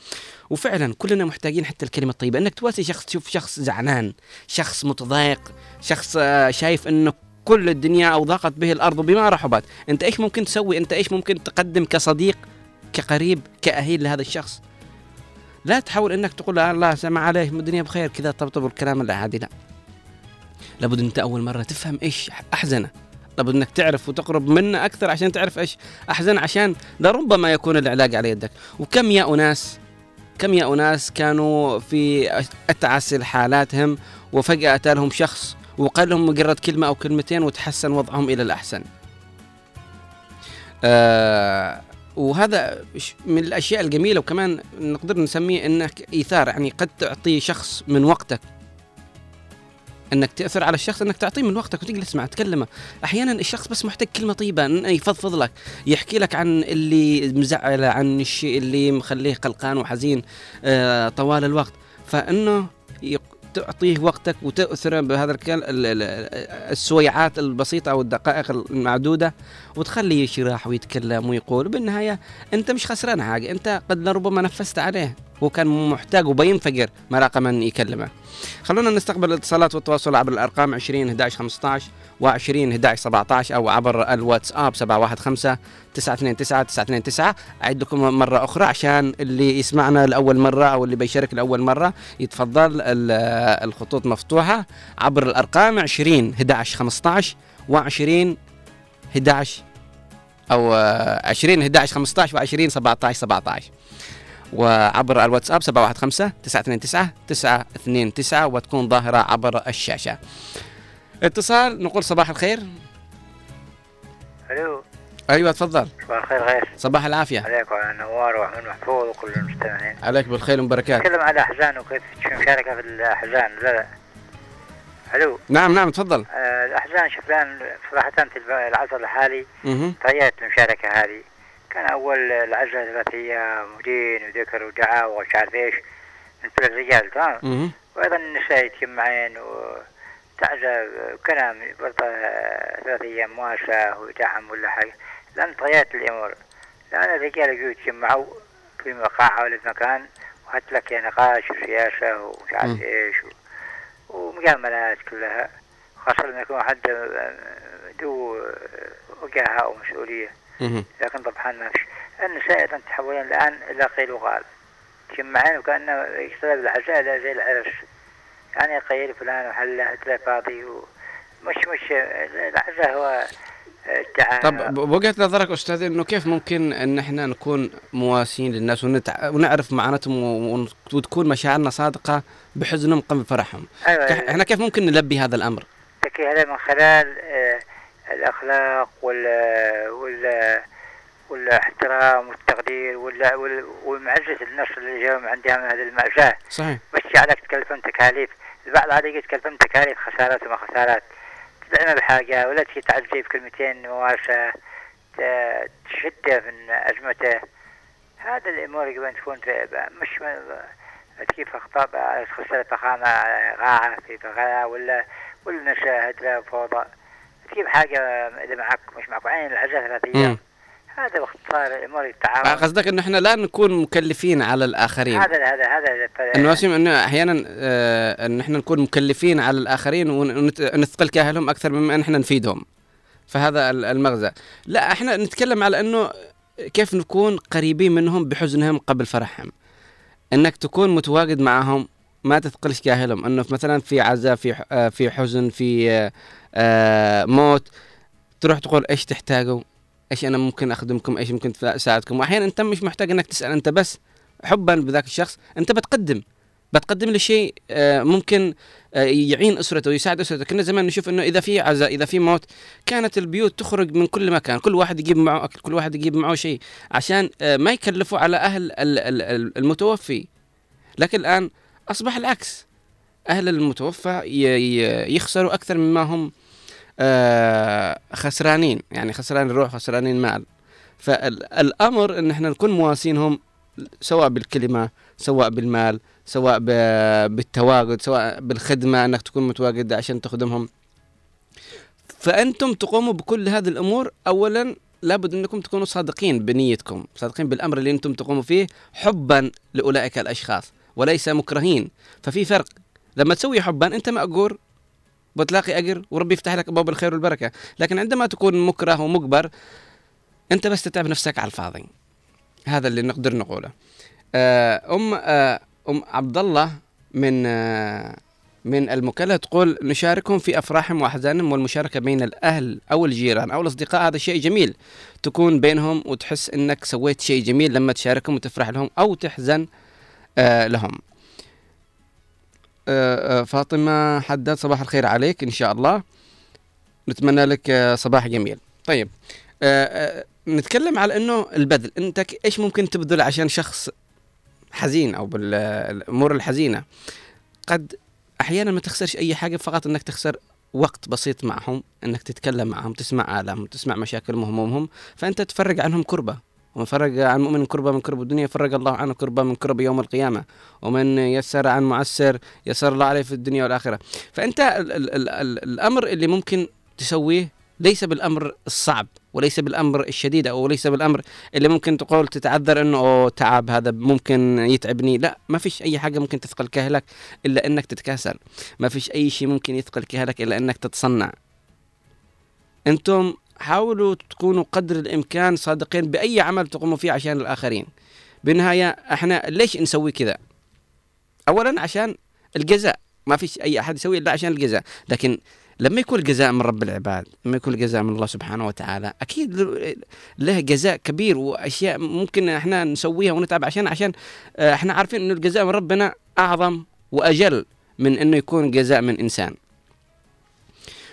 وفعلا كلنا محتاجين حتى الكلمة الطيبة. إنك تواسي شخص تشوف شخص زعلان شخص متضايق شخص آه، شايف انه كل الدنيا أو ضاقت به الأرض بما رحبت أنت إيش ممكن تسوي؟ أنت إيش ممكن تقدم كصديق كقريب كأهيل لهذا الشخص؟ لا تحاول إنك تقول له الله سمع عليه الدنيا بخير كذا طبطب الكلام العادي لا. لابد أنت أول مرة تفهم إيش أحزنه. لابد أنك تعرف وتقرب منه أكثر عشان تعرف إيش أحزن عشان لربما يكون العلاج على يدك. وكم يا أناس كم يا أناس كانوا في أتعس حالاتهم وفجأة أتى لهم شخص وقال لهم مجرد كلمة أو كلمتين وتحسن وضعهم إلى الأحسن. آه وهذا من الأشياء الجميلة. وكمان نقدر نسميه انك إيثار يعني قد تعطي شخص من وقتك. إنك تأثر على الشخص إنك تعطيه من وقتك وتجلس معه تكلمه. أحيانا الشخص بس محتاج كلمة طيبة يفضفض لك يحكي لك عن اللي مزعله عن الشيء اللي مخليه قلقان وحزين آه طوال الوقت. فإنه تعطيه وقتك وتأثر بهذا السويعات البسيطة أو الدقائق المعدودة وتخليه يشرح ويتكلم ويقول. بالنهاية أنت مش خسران حاجة أنت قد لربما نفست عليه هو كان محتاج وبينفجر ما من يكلمه. خلونا نستقبل الاتصالات والتواصل عبر الأرقام 20 11 15 و20 11 17 أو عبر الواتساب 715 929 929 اعيد لكم مرة أخرى عشان اللي يسمعنا لأول مرة أو اللي بيشارك لأول مرة يتفضل ال- الخطوط مفتوحة عبر الأرقام 20 11 15 و20 11 أو آه، 20 11 15 و20 17 17 وعبر الواتساب 715 929 929 وتكون ظاهرة عبر الشاشة. اتصال نقول صباح الخير. ألو. أيوة تفضل. صباح الخير غير. صباح العافية. عليك وعلى نوار وعمل محفوظ وكل المستمعين. عليك بالخير والبركات تكلم على الأحزان وكيف المشاركه في الأحزان لا لا. ألو. نعم نعم تفضل. آه الأحزان شفلان صراحة في العصر الحالي. طيات المشاركه هذه. كان أول العزله ثلاث أيام ودين وذكر ودعاء ومش عارف إيش. من كل الرجال تمام. وأيضا النساء يتجمعين وتعزى كلام برضه ثلاث أيام مواساة ودعم ولا حاجة. لأن طيات الأمور. لأن الرجال يجوا يتجمعوا في مقاعة ولا في مكان وحط لك نقاش وسياسة ومش عارف و- ومجاملات كلها. خاصة لما يكون حد ذو وجاهة أو مسؤولية. مهم. لكن طبعا ما فيش. النساء أيضا تحولن الآن إلى قيل وقال. تجمعين وكأنه يشتغل بالعزاء لا زي العرس يعني قيل فلان وحله تلاقي فاضي ومش مش العزاء هو الدعاء طب بوجهة نظرك أستاذ إنه كيف ممكن إن إحنا نكون مواسين للناس ونتع... ونعرف معاناتهم و... ون- وتكون مشاعرنا صادقة بحزنهم قبل فرحهم؟ أيوة. كح- إحنا كيف ممكن نلبي هذا الأمر؟ تكي هذا من خلال آه، الأخلاق وال وال والاحترام والتقدير وال- وال- ومعزة الناس اللي جاوا من عندها من هذه المأساة صحيح. مش عليك تكلفهم تكاليف البعض عاد يجي تكلفهم تكاليف خسارات وما خسارات. تدعمه بحاجة ولا تجي تعزيه بكلمتين مواساة تشده من أزمته هذا الأمور أن تكون مش كيف أخطاء خسارة فخامة غاعة في بغاء ولا ولا نشاهد فوضى. تجيب حاجة إذا معك مش معك عين العزاء ثلاث مم. أيام هذا باختصار آه، التعاون قصدك إنه إحنا لا نكون مكلفين على الآخرين. هذا هذا هذا إنه وسيم إنه أحيانا آه ان إحنا نكون مكلفين على الآخرين ونثقل كاهلهم أكثر مما إن إحنا نفيدهم. فهذا ال- المغزى. لا إحنا نتكلم على إنه كيف نكون قريبين منهم بحزنهم قبل فرحهم. إنك تكون متواجد معهم ما تثقلش كاهلهم. إنه مثلا في عزاء في آه، في حزن في آه، آه، موت تروح تقول إيش تحتاجوا إيش أنا ممكن أخدمكم؟ إيش ممكن أساعدكم؟ واحيانا أنت مش محتاج إنك تسأل أنت بس حبا بذاك الشخص. أنت بتقدم بتقدم له شيء آه، ممكن آه، يعين أسرته ويساعد أسرته. كنا زمان نشوف إنه إذا في عزاء إذا في موت كانت البيوت تخرج من كل مكان. كل واحد يجيب معه أكل كل واحد يجيب معه شيء عشان آه، ما يكلفوا على أهل ال- ال- ال- المتوفي. لكن الآن أصبح العكس. أهل المتوفى يخسروا أكثر مما هم. خسرانين. يعني خسران الروح خسرانين مال. فالأمر إن إحنا نكون مواسينهم سواء بالكلمة سواء بالمال سواء بالتواجد سواء بالخدمة إنك تكون متواجد عشان تخدمهم. فأنتم تقوموا بكل هذه الأمور. اولا لابد إنكم تكونوا صادقين بنيتكم صادقين بالأمر اللي أنتم تقوموا فيه حبا لأولئك الأشخاص وليس مكرهين. ففي فرق. لما تسوي حبا أنت مأجور. وتلاقي أجر وربي يفتح لك أبواب الخير والبركة. لكن عندما تكون مكره ومجبر أنت بس تتعب نفسك على الفاضي. هذا اللي نقدر نقوله. آه، أم آه، أم عبد الله من آه، من المكلا تقول نشاركهم في أفراحهم وأحزانهم والمشاركة بين الأهل أو الجيران أو الأصدقاء. هذا شيء جميل. تكون بينهم وتحس إنك سويت شيء جميل لما تشاركهم وتفرح لهم أو تحزن لهم. آه، آه، فاطمة حداد صباح الخير عليك إن شاء الله. نتمنى لك آه، صباح جميل. طيب نتكلم على إنه البذل. أنت ك- إيش ممكن تبذل عشان شخص حزين أو بالامور الحزينة؟ قد أحيانا ما تخسرش أي حاجة فقط إنك تخسر وقت بسيط معهم إنك تتكلم معهم تسمع آلامهم تسمع مشاكلهم وهمومهم فأنت تفرج عنهم كربة. ومن فرج عن مؤمن كربة من كرب الدنيا فرج الله عنه كربة من كرب يوم القيامة. ومن يسر عن معسر يسر الله عليه في الدنيا والآخرة. فأنت ال ال ال ال الأمر اللي ممكن تسويه ليس بالأمر الصعب وليس بالأمر الشديد أو ليس بالأمر اللي ممكن تقول تتعذر أنه أوه تعب هذا ممكن يتعبني. لا ما فيش أي حاجة ممكن تثقل كاهلك إلا أنك تتكاسل. ما فيش أي شيء ممكن يثقل كاهلك إلا أنك تتصنع. أنتم حاولوا تكونوا قدر الإمكان صادقين بأي عمل تقوموا فيه عشان الآخرين. بالنهاية إحنا ليش نسوي كذا؟ أولا عشان الجزاء. ما فيش أي أحد يسوي إلا عشان الجزاء. لكن لما يكون الجزاء من رب العباد لما يكون الجزاء من الله سبحانه وتعالى أكيد له جزاء كبير وأشياء ممكن إحنا نسويها ونتعب عشان عشان آه، إحنا عارفين أنه الجزاء من ربنا أعظم وأجل من أنه يكون جزاء من إنسان.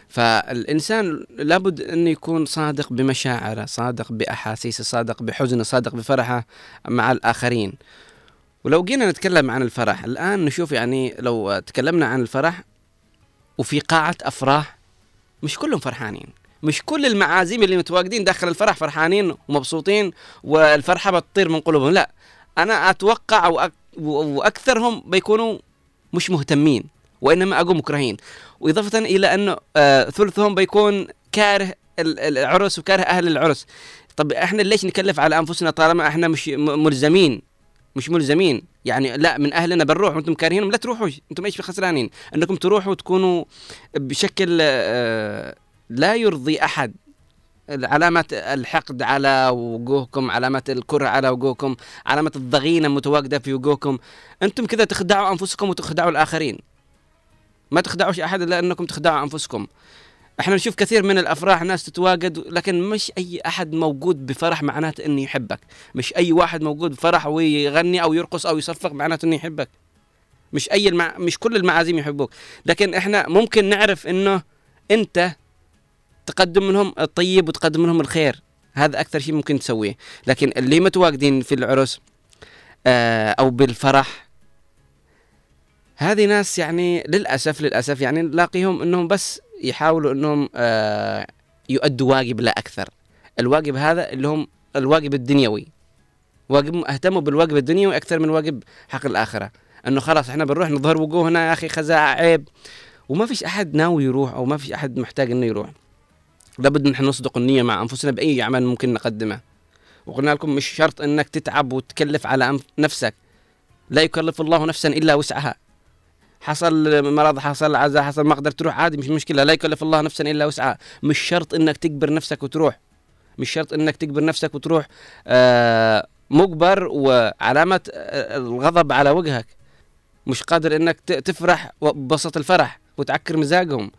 فالإنسان لابد أنه يكون صادق بمشاعره صادق بأحاسيسه صادق بحزنه صادق بفرحه مع الآخرين. ولو جينا نتكلم عن الفرح الآن نشوف يعني لو تكلمنا عن الفرح وفي قاعة أفراح مش كلهم فرحانين. مش كل المعازيم اللي متواجدين داخل الفرح فرحانين ومبسوطين والفرحة بتطير من قلوبهم لا. أنا أتوقع وأك- وأكثرهم بيكونوا مش مهتمين. وإنما أقوم مكرهين وإضافة إلى أنه آه ثلثهم بيكون كاره ال- العرس وكاره أهل العرس. طب إحنا ليش نكلف على أنفسنا طالما إحنا مش ملزمين؟ مش ملزمين. يعني لا من أهلنا بنروح وأنتم كارهينهم. لا تروحوا أنتم إيش خسرانين؟ إنكم تروحوا وتكونوا بشكل آه، لا يرضي أحد. علامة الحقد على وجوهكم علامة الكره على وجوهكم علامة الضغينة متواجدة في وجوهكم. أنتم كذا تخدعوا أنفسكم وتخدعوا الآخرين. ما تخدعوش أحد إلا أنكم تخدعوا أنفسكم. إحنا نشوف كثير من الأفراح ناس تتواجد لكن مش أي أحد موجود بفرح معناته إنه يحبك. مش أي واحد موجود بفرح ويغني أو يرقص أو يصفق معناته إنه يحبك. مش أي المع... مش كل المعازيم يحبوك. لكن إحنا ممكن نعرف إنه أنت تقدم لهم الطيب وتقدم لهم الخير. هذا أكثر شيء ممكن تسويه. لكن اللي متواجدين في العرس آه أو بالفرح هذه ناس يعني للاسف للأسف يعني نلاقيهم إنهم بس يحاولوا إنهم آه يؤدوا واجب لا أكثر. الواجب هذا اللي هم الواجب الدنيوي. واجب اهتموا بالواجب الدنيوي أكثر من واجب حق الآخرة. إنه خلاص إحنا بنروح نظهر وجوهنا يا أخي خزاعه عيب. وما فيش أحد ناوي يروح أو ما فيش أحد محتاج إنه يروح. لابد نحن نصدق النية مع أنفسنا بأي أعمال ممكن نقدمها. وقلنا لكم مش شرط إنك تتعب وتكلف على نفسك. لا يكلف الله نفسا إلا وسعها. حصل مرض حصل عزاء حصل ما قدرت تروح عادي مش مشكلة لا يكلف الله نفسا إلا وسعها. مش شرط إنك تجبر نفسك وتروح. مش شرط إنك تجبر نفسك وتروح آه مجبر وعلامة آه، الغضب على وجهك. مش قادر إنك تفرح ببسط الفرح وتعكر مزاجهم.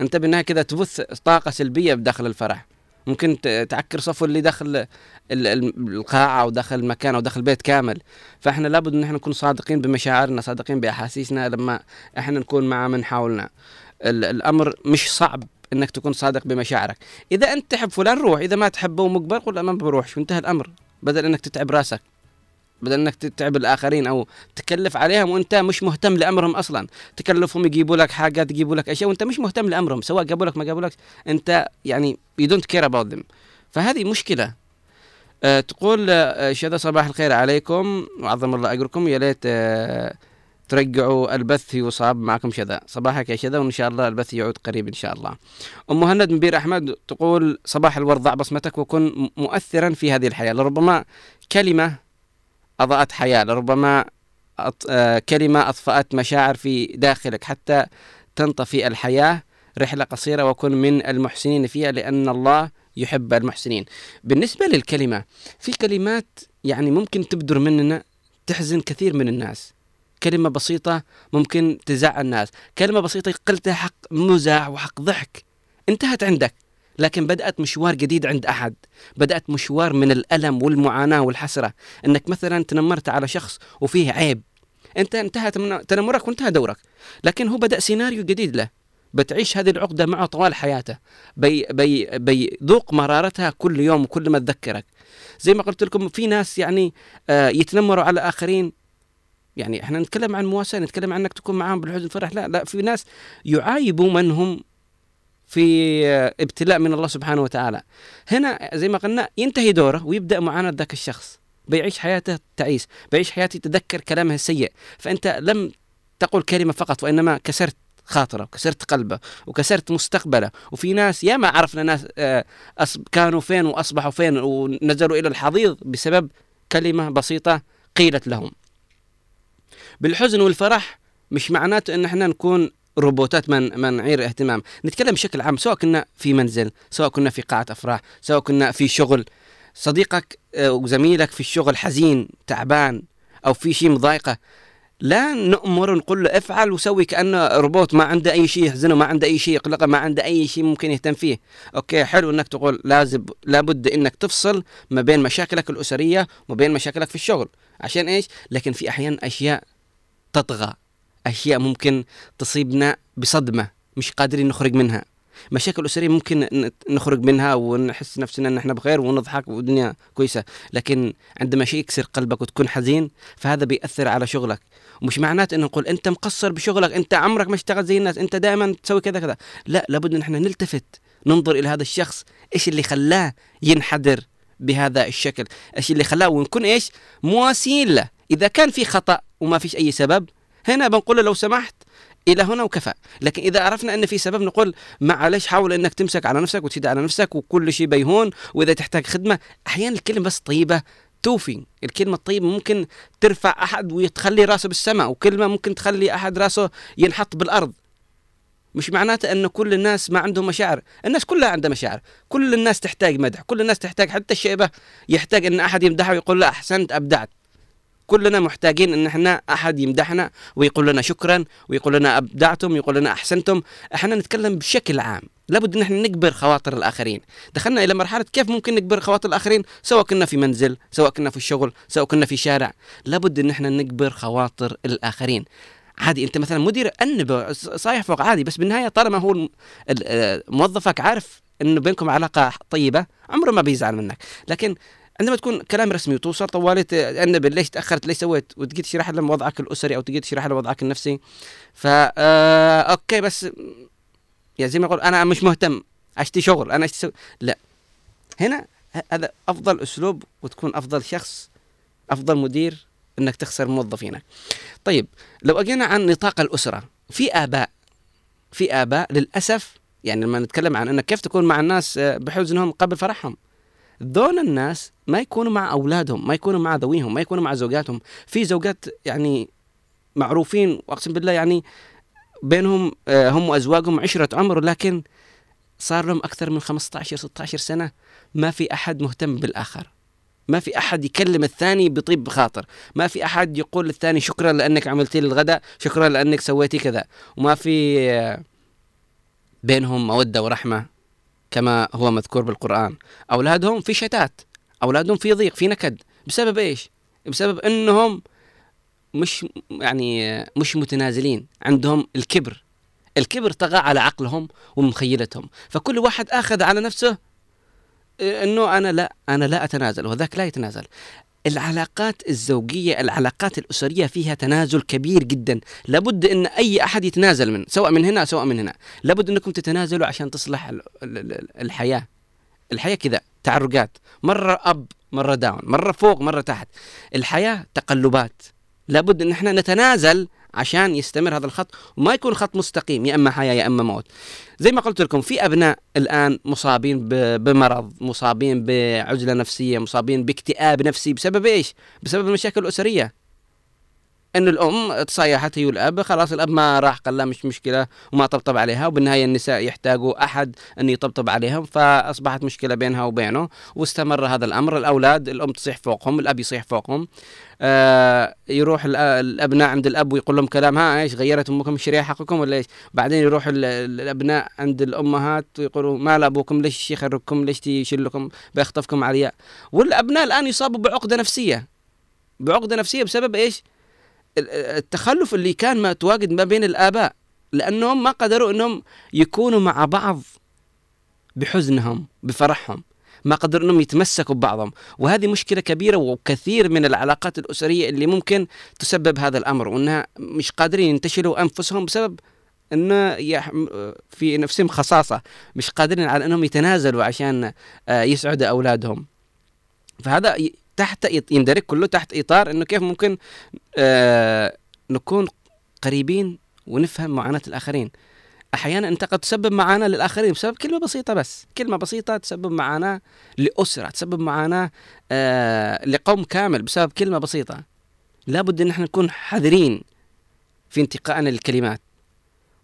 أنت بالنهاية كده تبث طاقة سلبية بداخل الفرح. ممكن تعكر صفو اللي داخل ال- ال- القاعة أو داخل المكان أو داخل البيت كامل. فإحنا لابد إن إحنا نكون صادقين بمشاعرنا صادقين بأحاسيسنا لما إحنا نكون مع من حولنا. ال- الأمر مش صعب إنك تكون صادق بمشاعرك. إذا أنت تحب فلان روح إذا ما تحبه ومجبر قل ما بروحش وانتهى الأمر بدل إنك تتعب راسك. بدل إنك تتعب الآخرين أو تكلف عليهم وأنت مش مهتم لأمرهم أصلا. تكلفهم يجيبوا لك حاجات يجيبوا لك أشياء وأنت مش مهتم لأمرهم سواء جابوا لك ما جابوا لك أنت يعني you don't care about them. فهذه مشكلة. أه تقول أه شذا صباح الخير عليكم. وعظم الله أجركم. يا ليت أه ترجعوا البث يصاب معكم شذا صباحك يا شذا وإن شاء الله البث يعود قريب إن شاء الله. أم مهند من بير أحمد تقول صباح الورد ضع بصمتك وكن مؤثرا في هذه الحياة. لربما كلمة أضاءت حياة لربما. آه كلمة أطفأت مشاعر في داخلك حتى تنطفي الحياة رحلة قصيرة وكن من المحسنين فيها لأن الله يحب المحسنين. بالنسبة للكلمة في كلمات يعني ممكن تبدر مننا تحزن كثير من الناس. كلمة بسيطة ممكن تزعل الناس. كلمة بسيطة قلتها حق مزاح وحق ضحك انتهت عندك. لكن بدأت مشوار جديد عند أحد. بدأت مشوار من الألم والمعاناة والحسرة. أنك مثلا تنمرت على شخص وفيه عيب. أنت انتهت من تنمرك وانتهى دورك. لكن هو بدأ سيناريو جديد له. بتعيش هذه العقدة معه طوال حياته. بي بي بيذوق مرارتها كل يوم وكل ما تذكرك. زي ما قلت لكم في ناس يعني آه يتنمروا على آخرين. يعني إحنا نتكلم عن مواساة نتكلم عن إنك تكون معاهم بالحزن والفرح. لا لا في ناس يعايبوا من هم في ابتلاء من الله سبحانه وتعالى. هنا زي ما قلنا ينتهي دوره ويبدأ معاناة ذاك الشخص. بيعيش حياته تعيس بيعيش حياته يتذكر كلامه السيء. فأنت لم تقل كلمة فقط وإنما كسرت خاطرة وكسرت قلبه وكسرت مستقبله. وفي ناس ياما عرفنا ناس كانوا فين وأصبحوا فين ونزلوا إلى الحضيض بسبب كلمة بسيطة قيلت لهم. بالحزن والفرح مش معناته إن إحنا نكون روبوتات من منعير اهتمام. نتكلم بشكل عام سواء كنا في منزل سواء كنا في قاعة أفراح سواء كنا في شغل. صديقك وزميلك في الشغل حزين تعبان أو في شيء مضايقه لا نأمر نقول له افعل وسوي كأنه روبوت ما عنده أي شيء يحزنه ما عنده أي شيء يقلقه ما عنده أي شيء ممكن يهتم فيه. أوكي حلو أنك تقول لازم لابد أنك تفصل ما بين مشاكلك الأسرية وما بين مشاكلك في الشغل. عشان إيش؟ لكن في أحيان أشياء تطغى. أشياء ممكن تصيبنا بصدمة مش قادرين نخرج منها. مشاكل أسرية ممكن نخرج منها ونحس نفسنا إن إحنا بخير ونضحك والدنيا كويسة. لكن عندما شيء يكسر قلبك وتكون حزين فهذا بيأثر على شغلك. ومش معناته ان نقول أنت مقصر بشغلك أنت عمرك ما اشتغلت زي الناس أنت دائما تسوي كذا كذا. لا لابد إن إحنا نلتفت ننظر إلى هذا الشخص إيش اللي خلاه ينحدر بهذا الشكل؟ إيش اللي خلاه؟ ونكون إيش؟ مواسين له. إذا كان في خطأ وما فيش أي سبب هنا بنقول له لو سمحت إلى هنا وكفى. لكن إذا عرفنا أن في سبب نقول معلش حاول إنك تمسك على نفسك وتشد على نفسك وكل شيء بيهون. وإذا تحتاج خدمة أحيانا الكلمة بس طيبة توفي. الكلمة الطيبة ممكن ترفع أحد وتخلي راسه بالسماء وكلمة ممكن تخلي أحد راسه ينحط بالأرض. مش معناته أن كل الناس ما عندهم مشاعر. الناس كلها عندها مشاعر. كل الناس تحتاج مدح. كل الناس تحتاج حتى الشيبة. يحتاج أن أحد يمدحه ويقول له أحسنت أبدعت. كلنا محتاجين إن إحنا أحد يمدحنا ويقول لنا شكرا ويقول لنا أبدعتم ويقول لنا أحسنتم. إحنا نتكلم بشكل عام. لابد إن إحنا نكبر خواطر الآخرين. دخلنا إلى مرحلة كيف ممكن نكبر خواطر الآخرين؟ سواء كنا في منزل سواء كنا في الشغل سواء كنا في شارع. لابد إن إحنا نكبر خواطر الآخرين. عادي أنت مثلا مدير انب صايح فوق عادي بس بالنهاية طالما هو موظفك عارف إنه بينكم علاقة طيبة عمره ما بيزعل منك. لكن عندما تكون كلام رسمي وتوصل طوالي انب ليش تأخرت ليش سويت؟ وتجي تشرح له وضعك الأسري أو تجي تشرح له وضعك النفسي. فا آه okay بس يا زي ما أقول أنا مش مهتم. اشتي شغل. أنا اشتي سو... لا. هنا هذا أفضل أسلوب وتكون أفضل شخص أفضل مدير إنك تخسر موظفينك طيب لو أجينا عن نطاق الأسرة في آباء في آباء للأسف يعني لما نتكلم عن إنك كيف تكون مع الناس آه، بحزنهم قبل فرحهم. ذول الناس ما يكونوا مع أولادهم ما يكونوا مع ذويهم ما يكونوا مع زوجاتهم. في زوجات يعني معروفين واقسم بالله يعني بينهم آه، هم وأزواجهم عشرة عمر لكن صار لهم أكثر من 15 16 سنة ما في أحد مهتم بالآخر. ما في أحد يكلم الثاني بطيب خاطر ما في أحد يقول للثاني شكرا لأنك عملتي لي الغداء شكرا لأنك سويتي كذا. وما في آه، بينهم مودة ورحمة. كما هو مذكور بالقرآن. أولادهم في شتات أولادهم في ضيق في نكد. بسبب إيش؟ بسبب إنهم مش يعني مش متنازلين عندهم الكبر. الكبر طغى على عقلهم ومخيلتهم. فكل واحد أخذ على نفسه آه، إنه أنا لا أنا لا أتنازل وذاك لا يتنازل. العلاقات الزوجية العلاقات الأسرية فيها تنازل كبير جدا. لابد أن أي أحد يتنازل من سواء من هنا سواء من هنا. لابد أنكم تتنازلوا عشان تصلح ال- ال- ال- الحياة. الحياة كذا تعرقات. مرة أب مرة داون. مرة فوق مرة تحت. الحياة تقلبات. لابد أن إحنا نتنازل عشان يستمر هذا الخط وما يكون خط مستقيم يا إما حياة يا إما موت. زي ما قلت لكم في أبناء الآن مصابين بمرض مصابين بعزله نفسية مصابين باكتئاب نفسي. بسبب إيش؟ بسبب المشاكل الأسرية. ان الأم تصايحت هي والأب خلاص الأب ما راح قال لا مش مشكلة وما طبطب عليها وبالنهاية النساء يحتاجوا أحد ان يطبطب عليهم فأصبحت مشكلة بينها وبينه واستمر هذا الأمر. الأولاد الأم تصيح فوقهم الأب يصيح فوقهم. آه يروح الأبناء عند الأب ويقول لهم كلام ها إيش غيرت أمكم؟ الشريعه حقكم ولا إيش؟ بعدين يروح ال- ال- الأبناء عند الأمهات ويقولوا ما لا ابوكم ليش يخرجكم ليش يشلكم؟ بيخطفكم علياء. والأبناء الآن يصابوا بعقدة نفسية. بعقدة نفسية بسبب إيش؟ التخلف اللي كان ما تواجد ما بين الآباء لأنهم ما قدروا إنهم يكونوا مع بعض بحزنهم بفرحهم ما قدروا إنهم يتمسكوا ببعضهم. وهذه مشكلة كبيرة وكثير من العلاقات الأسرية اللي ممكن تسبب هذا الأمر وإنها مش قادرين ينتشلوا أنفسهم بسبب يح... في نفسهم خصاصة مش قادرين على إنهم يتنازلوا عشان آه، يسعدوا أولادهم. فهذا تحت يندرج كله تحت إطار إنه كيف ممكن آه نكون قريبين ونفهم معاناة الآخرين. أحيانا أنت قد تسبب معاناة للآخرين بسبب كلمة بسيطة بس. كلمة بسيطة تسبب معاناة لأسرة تسبب معاناة آه لقوم كامل بسبب كلمة بسيطة. لابد إن إحنا نكون حذرين في انتقائنا للكلمات.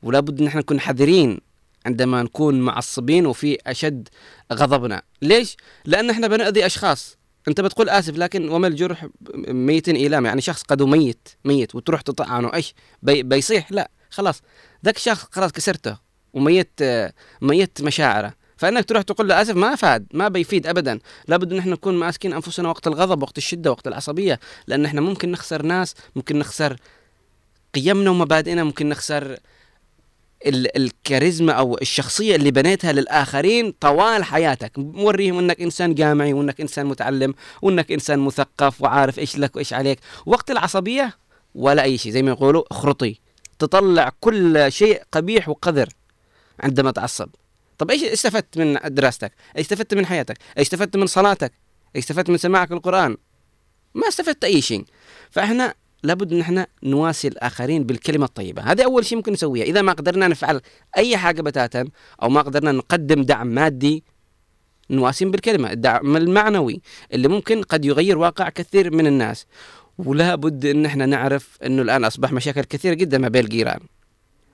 ولابد إن إحنا نكون حذرين عندما نكون معصبين وفي أشد غضبنا. ليش؟ لأن إحنا بنأذي أشخاص. انت بتقول آسف لكن وما لجرح بميت إيلام؟ يعني شخص قد ميت ميت وتروح تطعنه إيش؟ بي بيصيح؟ لا خلاص. ذاك الشخص خلاص كسرته وميت ميت مشاعره. فإنك تروح تقول له آسف ما فاد ما بيفيد ابدا. لابد إن إحنا نكون ماسكين أنفسنا وقت الغضب وقت الشدة وقت العصبية لأن إحنا ممكن نخسر ناس ممكن نخسر قيمنا ومبادئنا ممكن نخسر الكاريزما أو الشخصية اللي بنيتها للآخرين طوال حياتك. موريهم إنك إنسان جامعي وإنك إنسان متعلم وإنك إنسان مثقف وعارف إيش لك وإيش عليك. وقت العصبية ولا أي شيء زي ما يقولوا اخرطي. تطلع كل شيء قبيح وقذر عندما تعصب. طب إيش استفدت من دراستك؟ إيش استفدت من حياتك؟ إيش استفدت من صلاتك؟ إيش استفدت من سماعك القرآن؟ ما استفدت أي شيء. فإحنا لابد ان إحنا نواسي الآخرين بالكلمة الطيبة. هذا أول شيء ممكن نسويه إذا ما قدرنا نفعل أي حاجة بتاتا أو ما قدرنا نقدم دعم مادي نواسيهم بالكلمة. الدعم المعنوي اللي ممكن قد يغير واقع كثير من الناس. ولا بد إن إحنا نعرف إنه الآن أصبح مشاكل كثيرة جدا ما بين الجيران.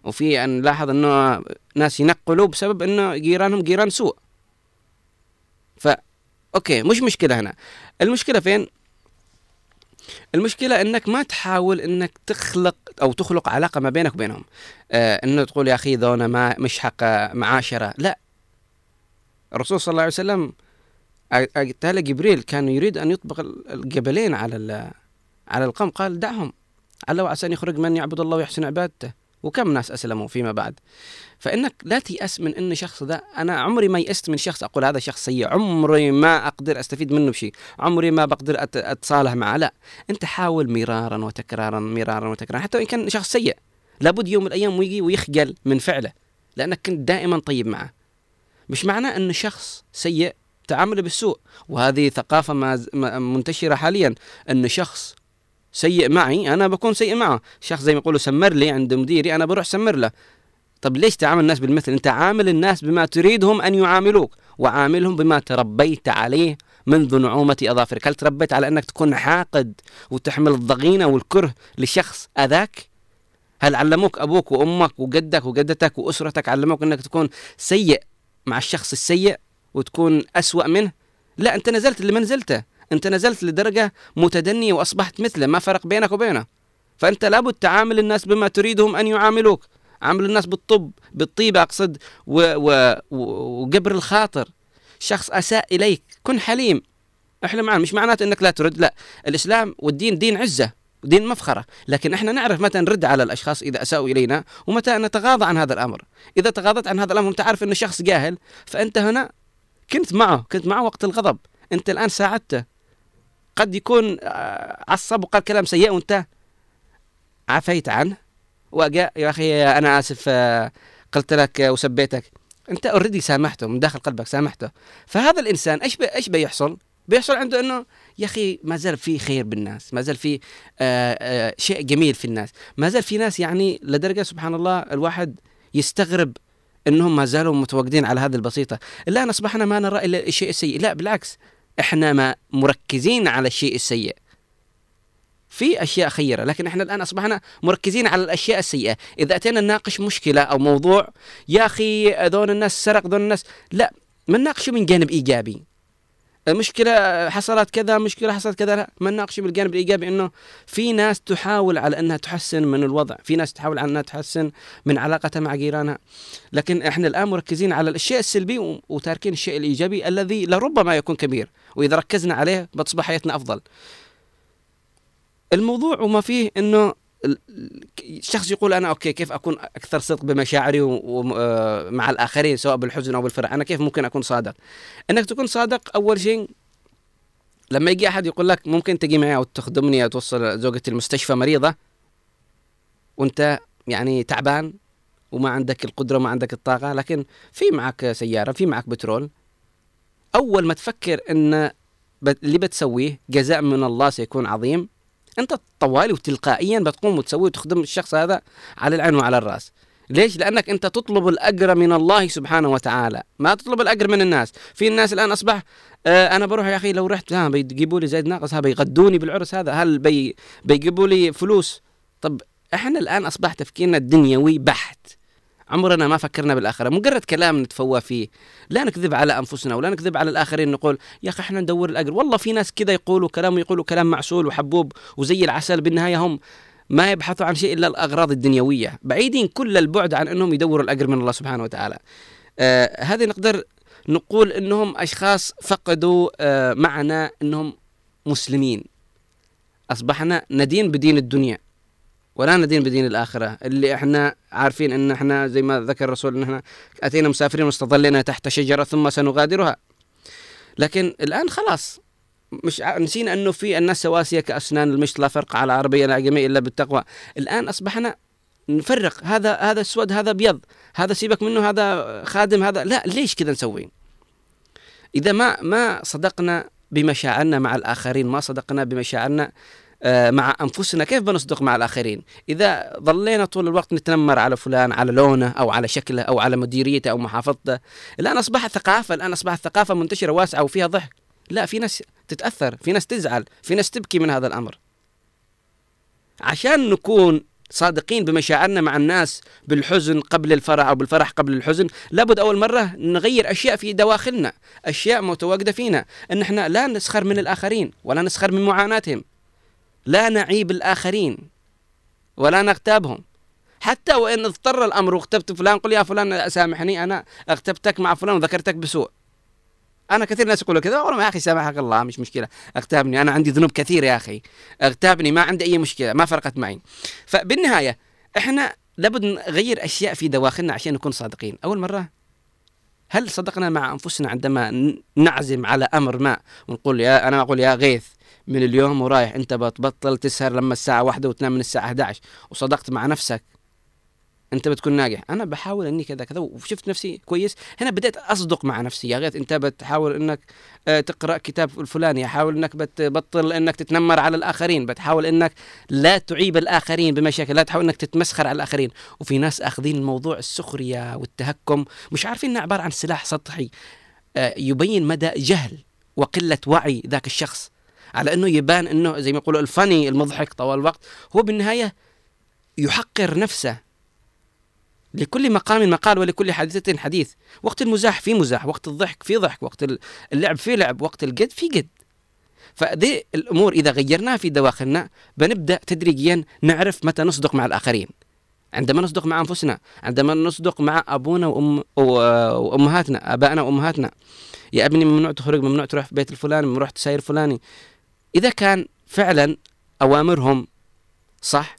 وفي أن نلاحظ إنه ناس ينقلوا بسبب إنه جيرانهم جيران سوء. ف أوكي مش مشكلة هنا. المشكلة فين؟ المشكلة إنك ما تحاول إنك تخلق أو تخلق علاقة ما بينك وبينهم. آه إنه تقول يا أخي ذونا ما مش حق معاشرة. لا. الرسول صلى الله عليه وسلم قال جبريل كان يريد أن يطبق الجبلين على على القوم. قال دعهم. على وعسى ان يخرج من يعبد الله ويحسن عبادته. وكم ناس أسلموا فيما بعد. فإنك لا تيأس من إن شخص ذا أنا عمري ما يأست من شخص أقول هذا شخص سيء. عمري ما أقدر أستفيد منه بشيء. عمري ما بقدر أتصالح معه. لا. أنت حاول مرارا وتكرارا مرارا وتكرارا. حتى وإن كان شخص سيء. لابد يوم من الأيام ويجي ويخجل من فعله. لأنك كنت دائما طيب معه. مش معناه إن شخص سيء تعامله بالسوء. وهذه ثقافة ما- منتشرة حاليا. إن شخص سيء معي أنا بكون سيء معه. شخص زي ما يقولوا سمر لي عند مديري أنا بروح سمر له. طب ليش تعامل الناس بالمثل؟ انت عامل الناس بما تريدهم أن يعاملوك وعاملهم بما تربيت عليه منذ نعومة أظافرك. هل تربيت على أنك تكون حاقد وتحمل الضغينة والكره لشخص أذاك؟ هل علموك أبوك وأمك وجدك وجدتك وأسرتك علموك أنك تكون سيء مع الشخص السيء وتكون أسوأ منه؟ لا أنت نزلت اللي ما نزلته أنت نزلت لدرجة متدنية وأصبحت مثله ما فرق بينك وبينه. فأنت لابد تعامل الناس بما تريدهم أن يعاملوك. عامل الناس بالطب بالطيبة أقصد و... و... وقبر الخاطر. شخص أساء إليك كن حليم. إحنا معنا مش معناته إنك لا ترد لا. الإسلام والدين دين عزة ودين مفخرة. لكن إحنا نعرف متى نرد على الأشخاص إذا أساءوا إلينا ومتى نتغاضى عن هذا الأمر. إذا تغاضت عن هذا الأمر وانت عارف إنه شخص جاهل فأنت هنا كنت معه كنت معه وقت الغضب. أنت الآن ساعدته. قد يكون آه، عصب وقال كلام سيء وانت عفيت عنه. وجاء يا أخي أنا آسف آه، قلت لك وسبيتك. أنت اوريدي سامحته من داخل قلبك سامحته. فهذا الإنسان إيش إيش بيحصل؟ بيحصل عنده إنه يا أخي ما زال في خير بالناس ما زال في آه، آه، شيء جميل في الناس. ما زال في ناس يعني لدرجة سبحان الله الواحد يستغرب إنهم ما زالوا متواجدين على هذه البسيطة. الآن أصبحنا ما نرى إلا الشيء السيء. لا بالعكس إحنا ما مركزين على الشيء السيء. في أشياء خيرة لكن إحنا الآن أصبحنا مركزين على الأشياء السيئة. إذا أتينا نناقش مشكلة أو موضوع يا أخي ذول الناس سرق ذول الناس. لا ما نناقشه من جانب إيجابي. مشكلة حصلت كذا مشكلة حصلت كذا لا. ما نناقش بالجانب الإيجابي إنه في ناس تحاول على أنها تحسن من الوضع في ناس تحاول على أنها تحسن من علاقتها مع جيرانها. لكن إحنا الآن مركزين على الشيء السلبي وتاركين الشيء الإيجابي الذي لربما يكون كبير وإذا ركزنا عليه بتصبح حياتنا أفضل. الموضوع وما فيه إنه الشخص يقول أنا أوكي كيف أكون أكثر صدق بمشاعري ومع آه، الآخرين سواء بالحزن أو بالفرح؟ أنا كيف ممكن أكون صادق؟ إنك تكون صادق أول شيء لما يجي أحد يقول لك ممكن تجي معي أو تخدمني أو توصل زوجتي المستشفى مريضة وأنت يعني تعبان وما عندك القدرة وما عندك الطاقة لكن في معك سيارة في معك بترول. أول ما تفكر إن اللي بتسويه جزاء من الله سيكون عظيم. أنت طوالي وتلقائيا بتقوم وتسوي وتخدم الشخص هذا على العين وعلى الرأس. ليش؟ لأنك أنت تطلب الأجر من الله سبحانه وتعالى. ما تطلب الأجر من الناس. في الناس الآن أصبح آه أنا بروح يا أخي لو رحت ها بيجيبوا لي زيد ناقص ها بيغدوني بالعرس هذا. هل بي بيجيبوا لي فلوس؟ طب إحنا الآن أصبح تفكيرنا الدنيوي بحت. عمرنا ما فكرنا بالآخرة. مجرد كلام نتفوه فيه لا نكذب على أنفسنا ولا نكذب على الآخرين نقول يا أخي إحنا ندور الأجر. والله في ناس كذا يقولوا كلام يقولوا كلام معسول وحبوب وزي العسل. بالنهاية هم ما يبحثوا عن شيء إلا الأغراض الدنيوية. بعيدين كل البعد عن أنهم يدوروا الأجر من الله سبحانه وتعالى. آه هذه نقدر نقول أنهم أشخاص فقدوا آه معنى أنهم مسلمين. أصبحنا ندين بدين الدنيا. ولا ندين بدين الآخرة. اللي إحنا عارفين إن إحنا زي ما ذكر الرسول إن إحنا أتينا مسافرين واستظلنا تحت شجرة ثم سنغادرها. لكن الآن خلاص مش نسينا إنه في الناس سواسية كأسنان المشط لا فرق على العربية الأعجمية إلا بالتقوى. الآن أصبحنا نفرق هذا هذا اسود هذا ابيض هذا سيبك منه هذا خادم هذا لا ليش كذا نسوي إذا ما ما صدقنا بمشاعرنا مع الآخرين ما صدقنا بمشاعرنا مع أنفسنا كيف بنصدق مع الآخرين؟ إذا ظلينا طول الوقت نتنمر على فلان على لونه أو على شكله أو على مديريته أو محافظته الان اصبحت ثقافة الان اصبحت ثقافة منتشرة واسعة وفيها ضحك. لا في ناس تتأثر في ناس تزعل في ناس تبكي من هذا الأمر. عشان نكون صادقين بمشاعرنا مع الناس بالحزن قبل الفرح أو بالفرح قبل الحزن لابد أول مرة نغير أشياء في دواخلنا أشياء متواجدة فينا. إن إحنا لا نسخر من الآخرين ولا نسخر من معاناتهم. لا نعيب الآخرين ولا نغتابهم. حتى وإن اضطر الأمر واغتبت فلان قل يا فلان سامحني أنا اغتبتك مع فلان وذكرتك بسوء. أنا كثير ناس يقولوا كذا أقول يا أخي سامحك الله مش مشكلة اغتابني أنا عندي ذنوب كثير يا أخي اغتابني ما عندي أي مشكلة ما فرقت معي. فبالنهاية إحنا لابد نغير أشياء في دواخلنا عشان نكون صادقين. أول مرة هل صدقنا مع أنفسنا عندما نعزم على أمر ما ونقول يا أنا أقول يا غيث من اليوم ورايح. انت بتبطل تسهر لما الساعة واحدة وتنام من الساعة 11 وصدقت مع نفسك. انت بتكون ناجح. أنا بحاول اني كذا كذا وشفت نفسي كويس. هنا بديت اصدق مع نفسي. يا غيث انت بتحاول انك آه، تقرأ كتاب الفلاني. احاول انك بتبطل انك تتنمر على الآخرين. بتحاول انك لا تعيب الآخرين بمشاكل. لا تحاول انك تتمسخر على الآخرين. وفي ناس أخذين الموضوع السخرية والتهكم. مش عارفين إنه عبارة عن سلاح سطحي. آه، يبين مدى جهل وقلة وعي ذاك الشخص. على إنه يبان إنه زي ما يقولوا الفني المضحك طوال الوقت هو بالنهاية يحقر نفسه لكل مقام مقال ولكل حادثة حديث. وقت المزاح في مزاح وقت الضحك في ضحك وقت اللعب في لعب وقت الجد في جد. فدي الأمور إذا غيرناها في دواخلنا بنبدأ تدريجيا نعرف متى نصدق مع الآخرين. عندما نصدق مع أنفسنا عندما نصدق مع أبونا وأم وأمهاتنا أبائنا وأمهاتنا. يا أبني ممنوع تخرج ممنوع تروح في بيت الفلاني ممنوع تساير فلاني. إذا كان فعلا أوامرهم صح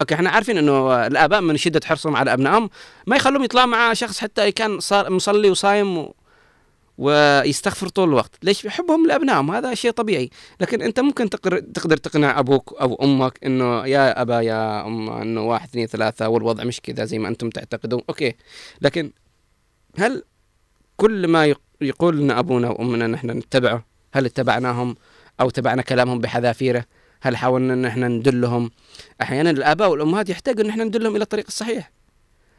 أوكي إحنا عارفين إنه الآباء من شدة حرصهم على أبنائهم ما يخلوهم يطلعوا مع شخص حتى كان صار مصلي وصايم و... ويستغفر طول الوقت. ليش؟ يحبهم لأبنائهم هذا شيء طبيعي. لكن أنت ممكن تقدر تقدر تقنع أبوك أو أمك إنه يا أبا يا أم إنه واحد اثنين ثلاثة والوضع مش كذا زي ما أنتم تعتقدون. أوكي لكن هل كل ما يقول لنا أبونا وأمنا نحن نتبعه هل اتبعناهم؟ أو تبعنا كلامهم بحذافيره. هل حاولنا إن إحنا ندلهم؟ أحيانا الآباء والأمهات يحتاجوا إن إحنا ندلهم إلى الطريق الصحيح.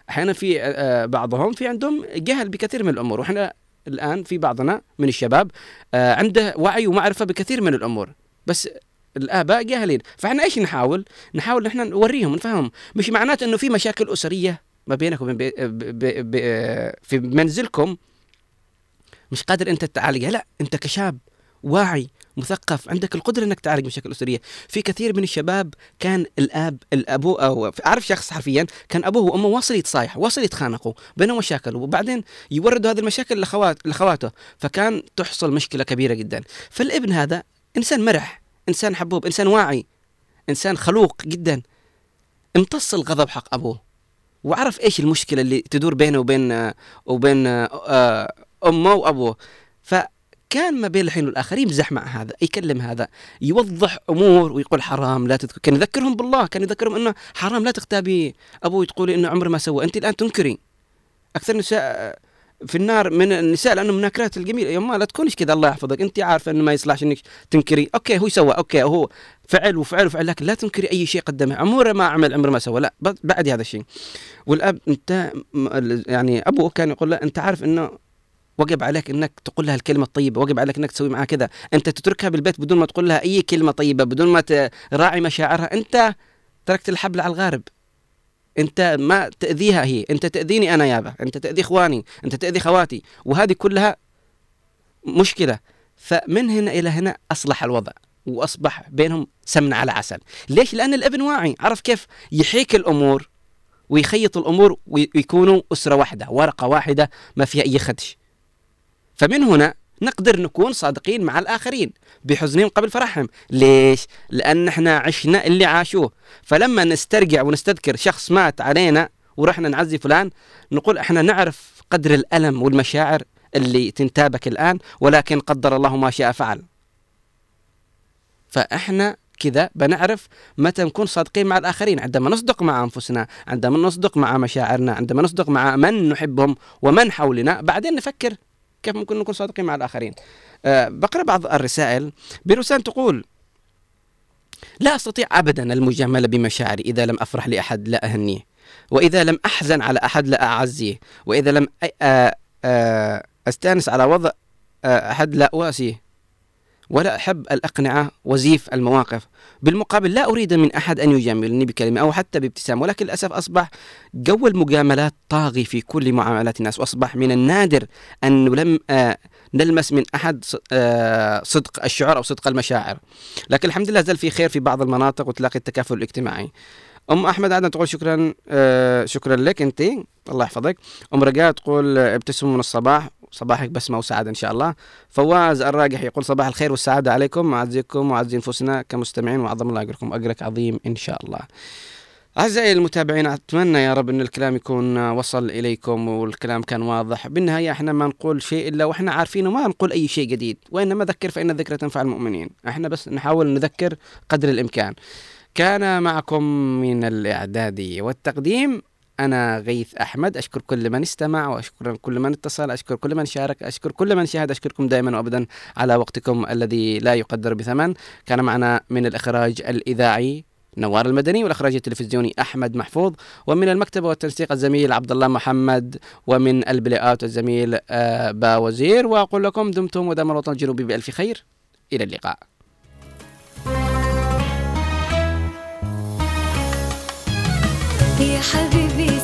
أحيانا في آه، آه، بعضهم في عندهم جهل بكثير من الأمور. وإحنا الآن في بعضنا من الشباب آه، عنده وعي ومعرفة بكثير من الأمور. بس الآباء جاهلين. فإحنا إيش نحاول؟ نحاول إحنا نوريهم نفهمهم مش معناته إنه في مشاكل أسرية ما بينك وبين بي بي بي في منزلكم مش قادر أنت تعالجها. لا أنت كشاب واعي مثقف. عندك القدرة إنك تعالج مشاكل أسرية. في كثير من الشباب كان الآب الأبو أو أعرف شخص حرفيا كان أبوه وأمه واصل يتصايح واصل يتخانقوا بينهم مشاكل وبعدين يوردوا هذه المشاكل لاخوات لاخواته فكان تحصل مشكلة كبيرة جدا. فالابن هذا إنسان مرح إنسان حبوب إنسان واعي إنسان خلوق جدا. امتص الغضب حق أبوه وعرف إيش المشكلة اللي تدور بينه وبين وبين آه، أمه وأبوه. ف كان ما بين الحين والاخر يمزح مع هذا يكلم هذا يوضح أمور ويقول حرام لا تذكر كان يذكرهم بالله كان يذكرهم أنه حرام لا تغتابي أبوي تقولي إنه عمره ما سوى أنت الآن تنكري. أكثر نساء في النار من النساء لأنهن ناكرات الجميل. يا ما لا تكونش كذا الله يحفظك أنت عارفة إنه ما يصلحش إنك تنكري. okay هو سوى okay هو فعل وفعل وفعل لكن لا تنكري أي شيء قدمه. عمره ما عمل عمره ما سوى. لا بعد هذا الشيء. والأب أنت يعني أبوه كان يقول له أنت عارف إنه وجب عليك إنك تقول لها الكلمة الطيبة وجب عليك إنك تسوي معها كذا أنت تتركها بالبيت بدون ما تقول لها أي كلمة طيبة بدون ما تراعي مشاعرها. أنت تركت الحبل على الغارب. أنت ما تأذيها هي. أنت تأذيني أنا يابا أنت تأذي إخواني. أنت تأذي خواتي. وهذه كلها مشكلة. فمن هنا إلى هنا أصلح الوضع وأصبح بينهم سمن على عسل. ليش؟ لأن الإبن واعي. عرف كيف؟ يحيك الأمور ويخيط الأمور ويكونوا أسرة واحدة ورقة واحدة ما فيها أي خدش فمن هنا نقدر نكون صادقين مع الآخرين بحزنهم قبل فرحهم. ليش؟ لأن إحنا عشنا اللي عاشوه. فلما نسترجع ونستذكر شخص مات علينا ورحنا نعزي فلان نقول إحنا نعرف قدر الألم والمشاعر اللي تنتابك الآن ولكن قدر الله ما شاء فعل. فإحنا كذا بنعرف متى نكون صادقين مع الآخرين. عندما نصدق مع أنفسنا عندما نصدق مع مشاعرنا عندما نصدق مع من نحبهم ومن حولنا بعدين نفكر كيف ممكن نكون صادقين مع الآخرين؟ أه بقرأ بعض الرسائل برسالة تقول لا أستطيع أبدا المجاملة بمشاعري إذا لم أفرح لأحد لا أهنيه. وإذا لم أحزن على أحد لا أعزيه. وإذا لم أستأنس على وضع أحد لا أواسيه. ولا أحب الأقنعة وزيف المواقف. بالمقابل لا أريد من أحد أن يجاملني بكلمة أو حتى بابتسام ولكن للأسف أصبح جو المجاملات طاغي في كل معاملات الناس وأصبح من النادر أن لم آه نلمس من أحد آه صدق الشعور أو صدق المشاعر. لكن الحمد لله زال في خير في بعض المناطق وتلاقي التكافل الاجتماعي. أم أحمد عادة تقول شكرا آه شكرا لك انت الله يحفظك. أم رجاء تقول ابتسموا من الصباح. صباحك بسمة وسعادة إن شاء الله. فواز الراجح يقول صباح الخير والسعادة عليكم أعزكم وأعزي أنفسنا كمستمعين وعظم الله أجركم أجرك عظيم إن شاء الله. أعزائي المتابعين أتمنى يا رب أن الكلام يكون وصل إليكم والكلام كان واضح. بالنهاية إحنا ما نقول شيء إلا وإحنا عارفين وما نقول أي شيء جديد وإنما ذكر فإن الذكرى تنفع المؤمنين. إحنا بس نحاول نذكر قدر الإمكان. كان معكم من الإعداد والتقديم أنا غيث أحمد أشكر كل من استمع وأشكر كل من اتصل أشكر كل من شارك أشكر كل من شاهد أشكركم دائما وأبدا على وقتكم الذي لا يقدر بثمن. كان معنا من الإخراج الإذاعي نوار المدني والإخراج التلفزيوني أحمد محفوظ ومن المكتبة والتنسيق الزميل عبد الله محمد ومن البلاءات الزميل آه، با وزير. وأقول لكم دمتم ودام الوطن الجنوبي بألف خير. إلى اللقاء. يا حبيبي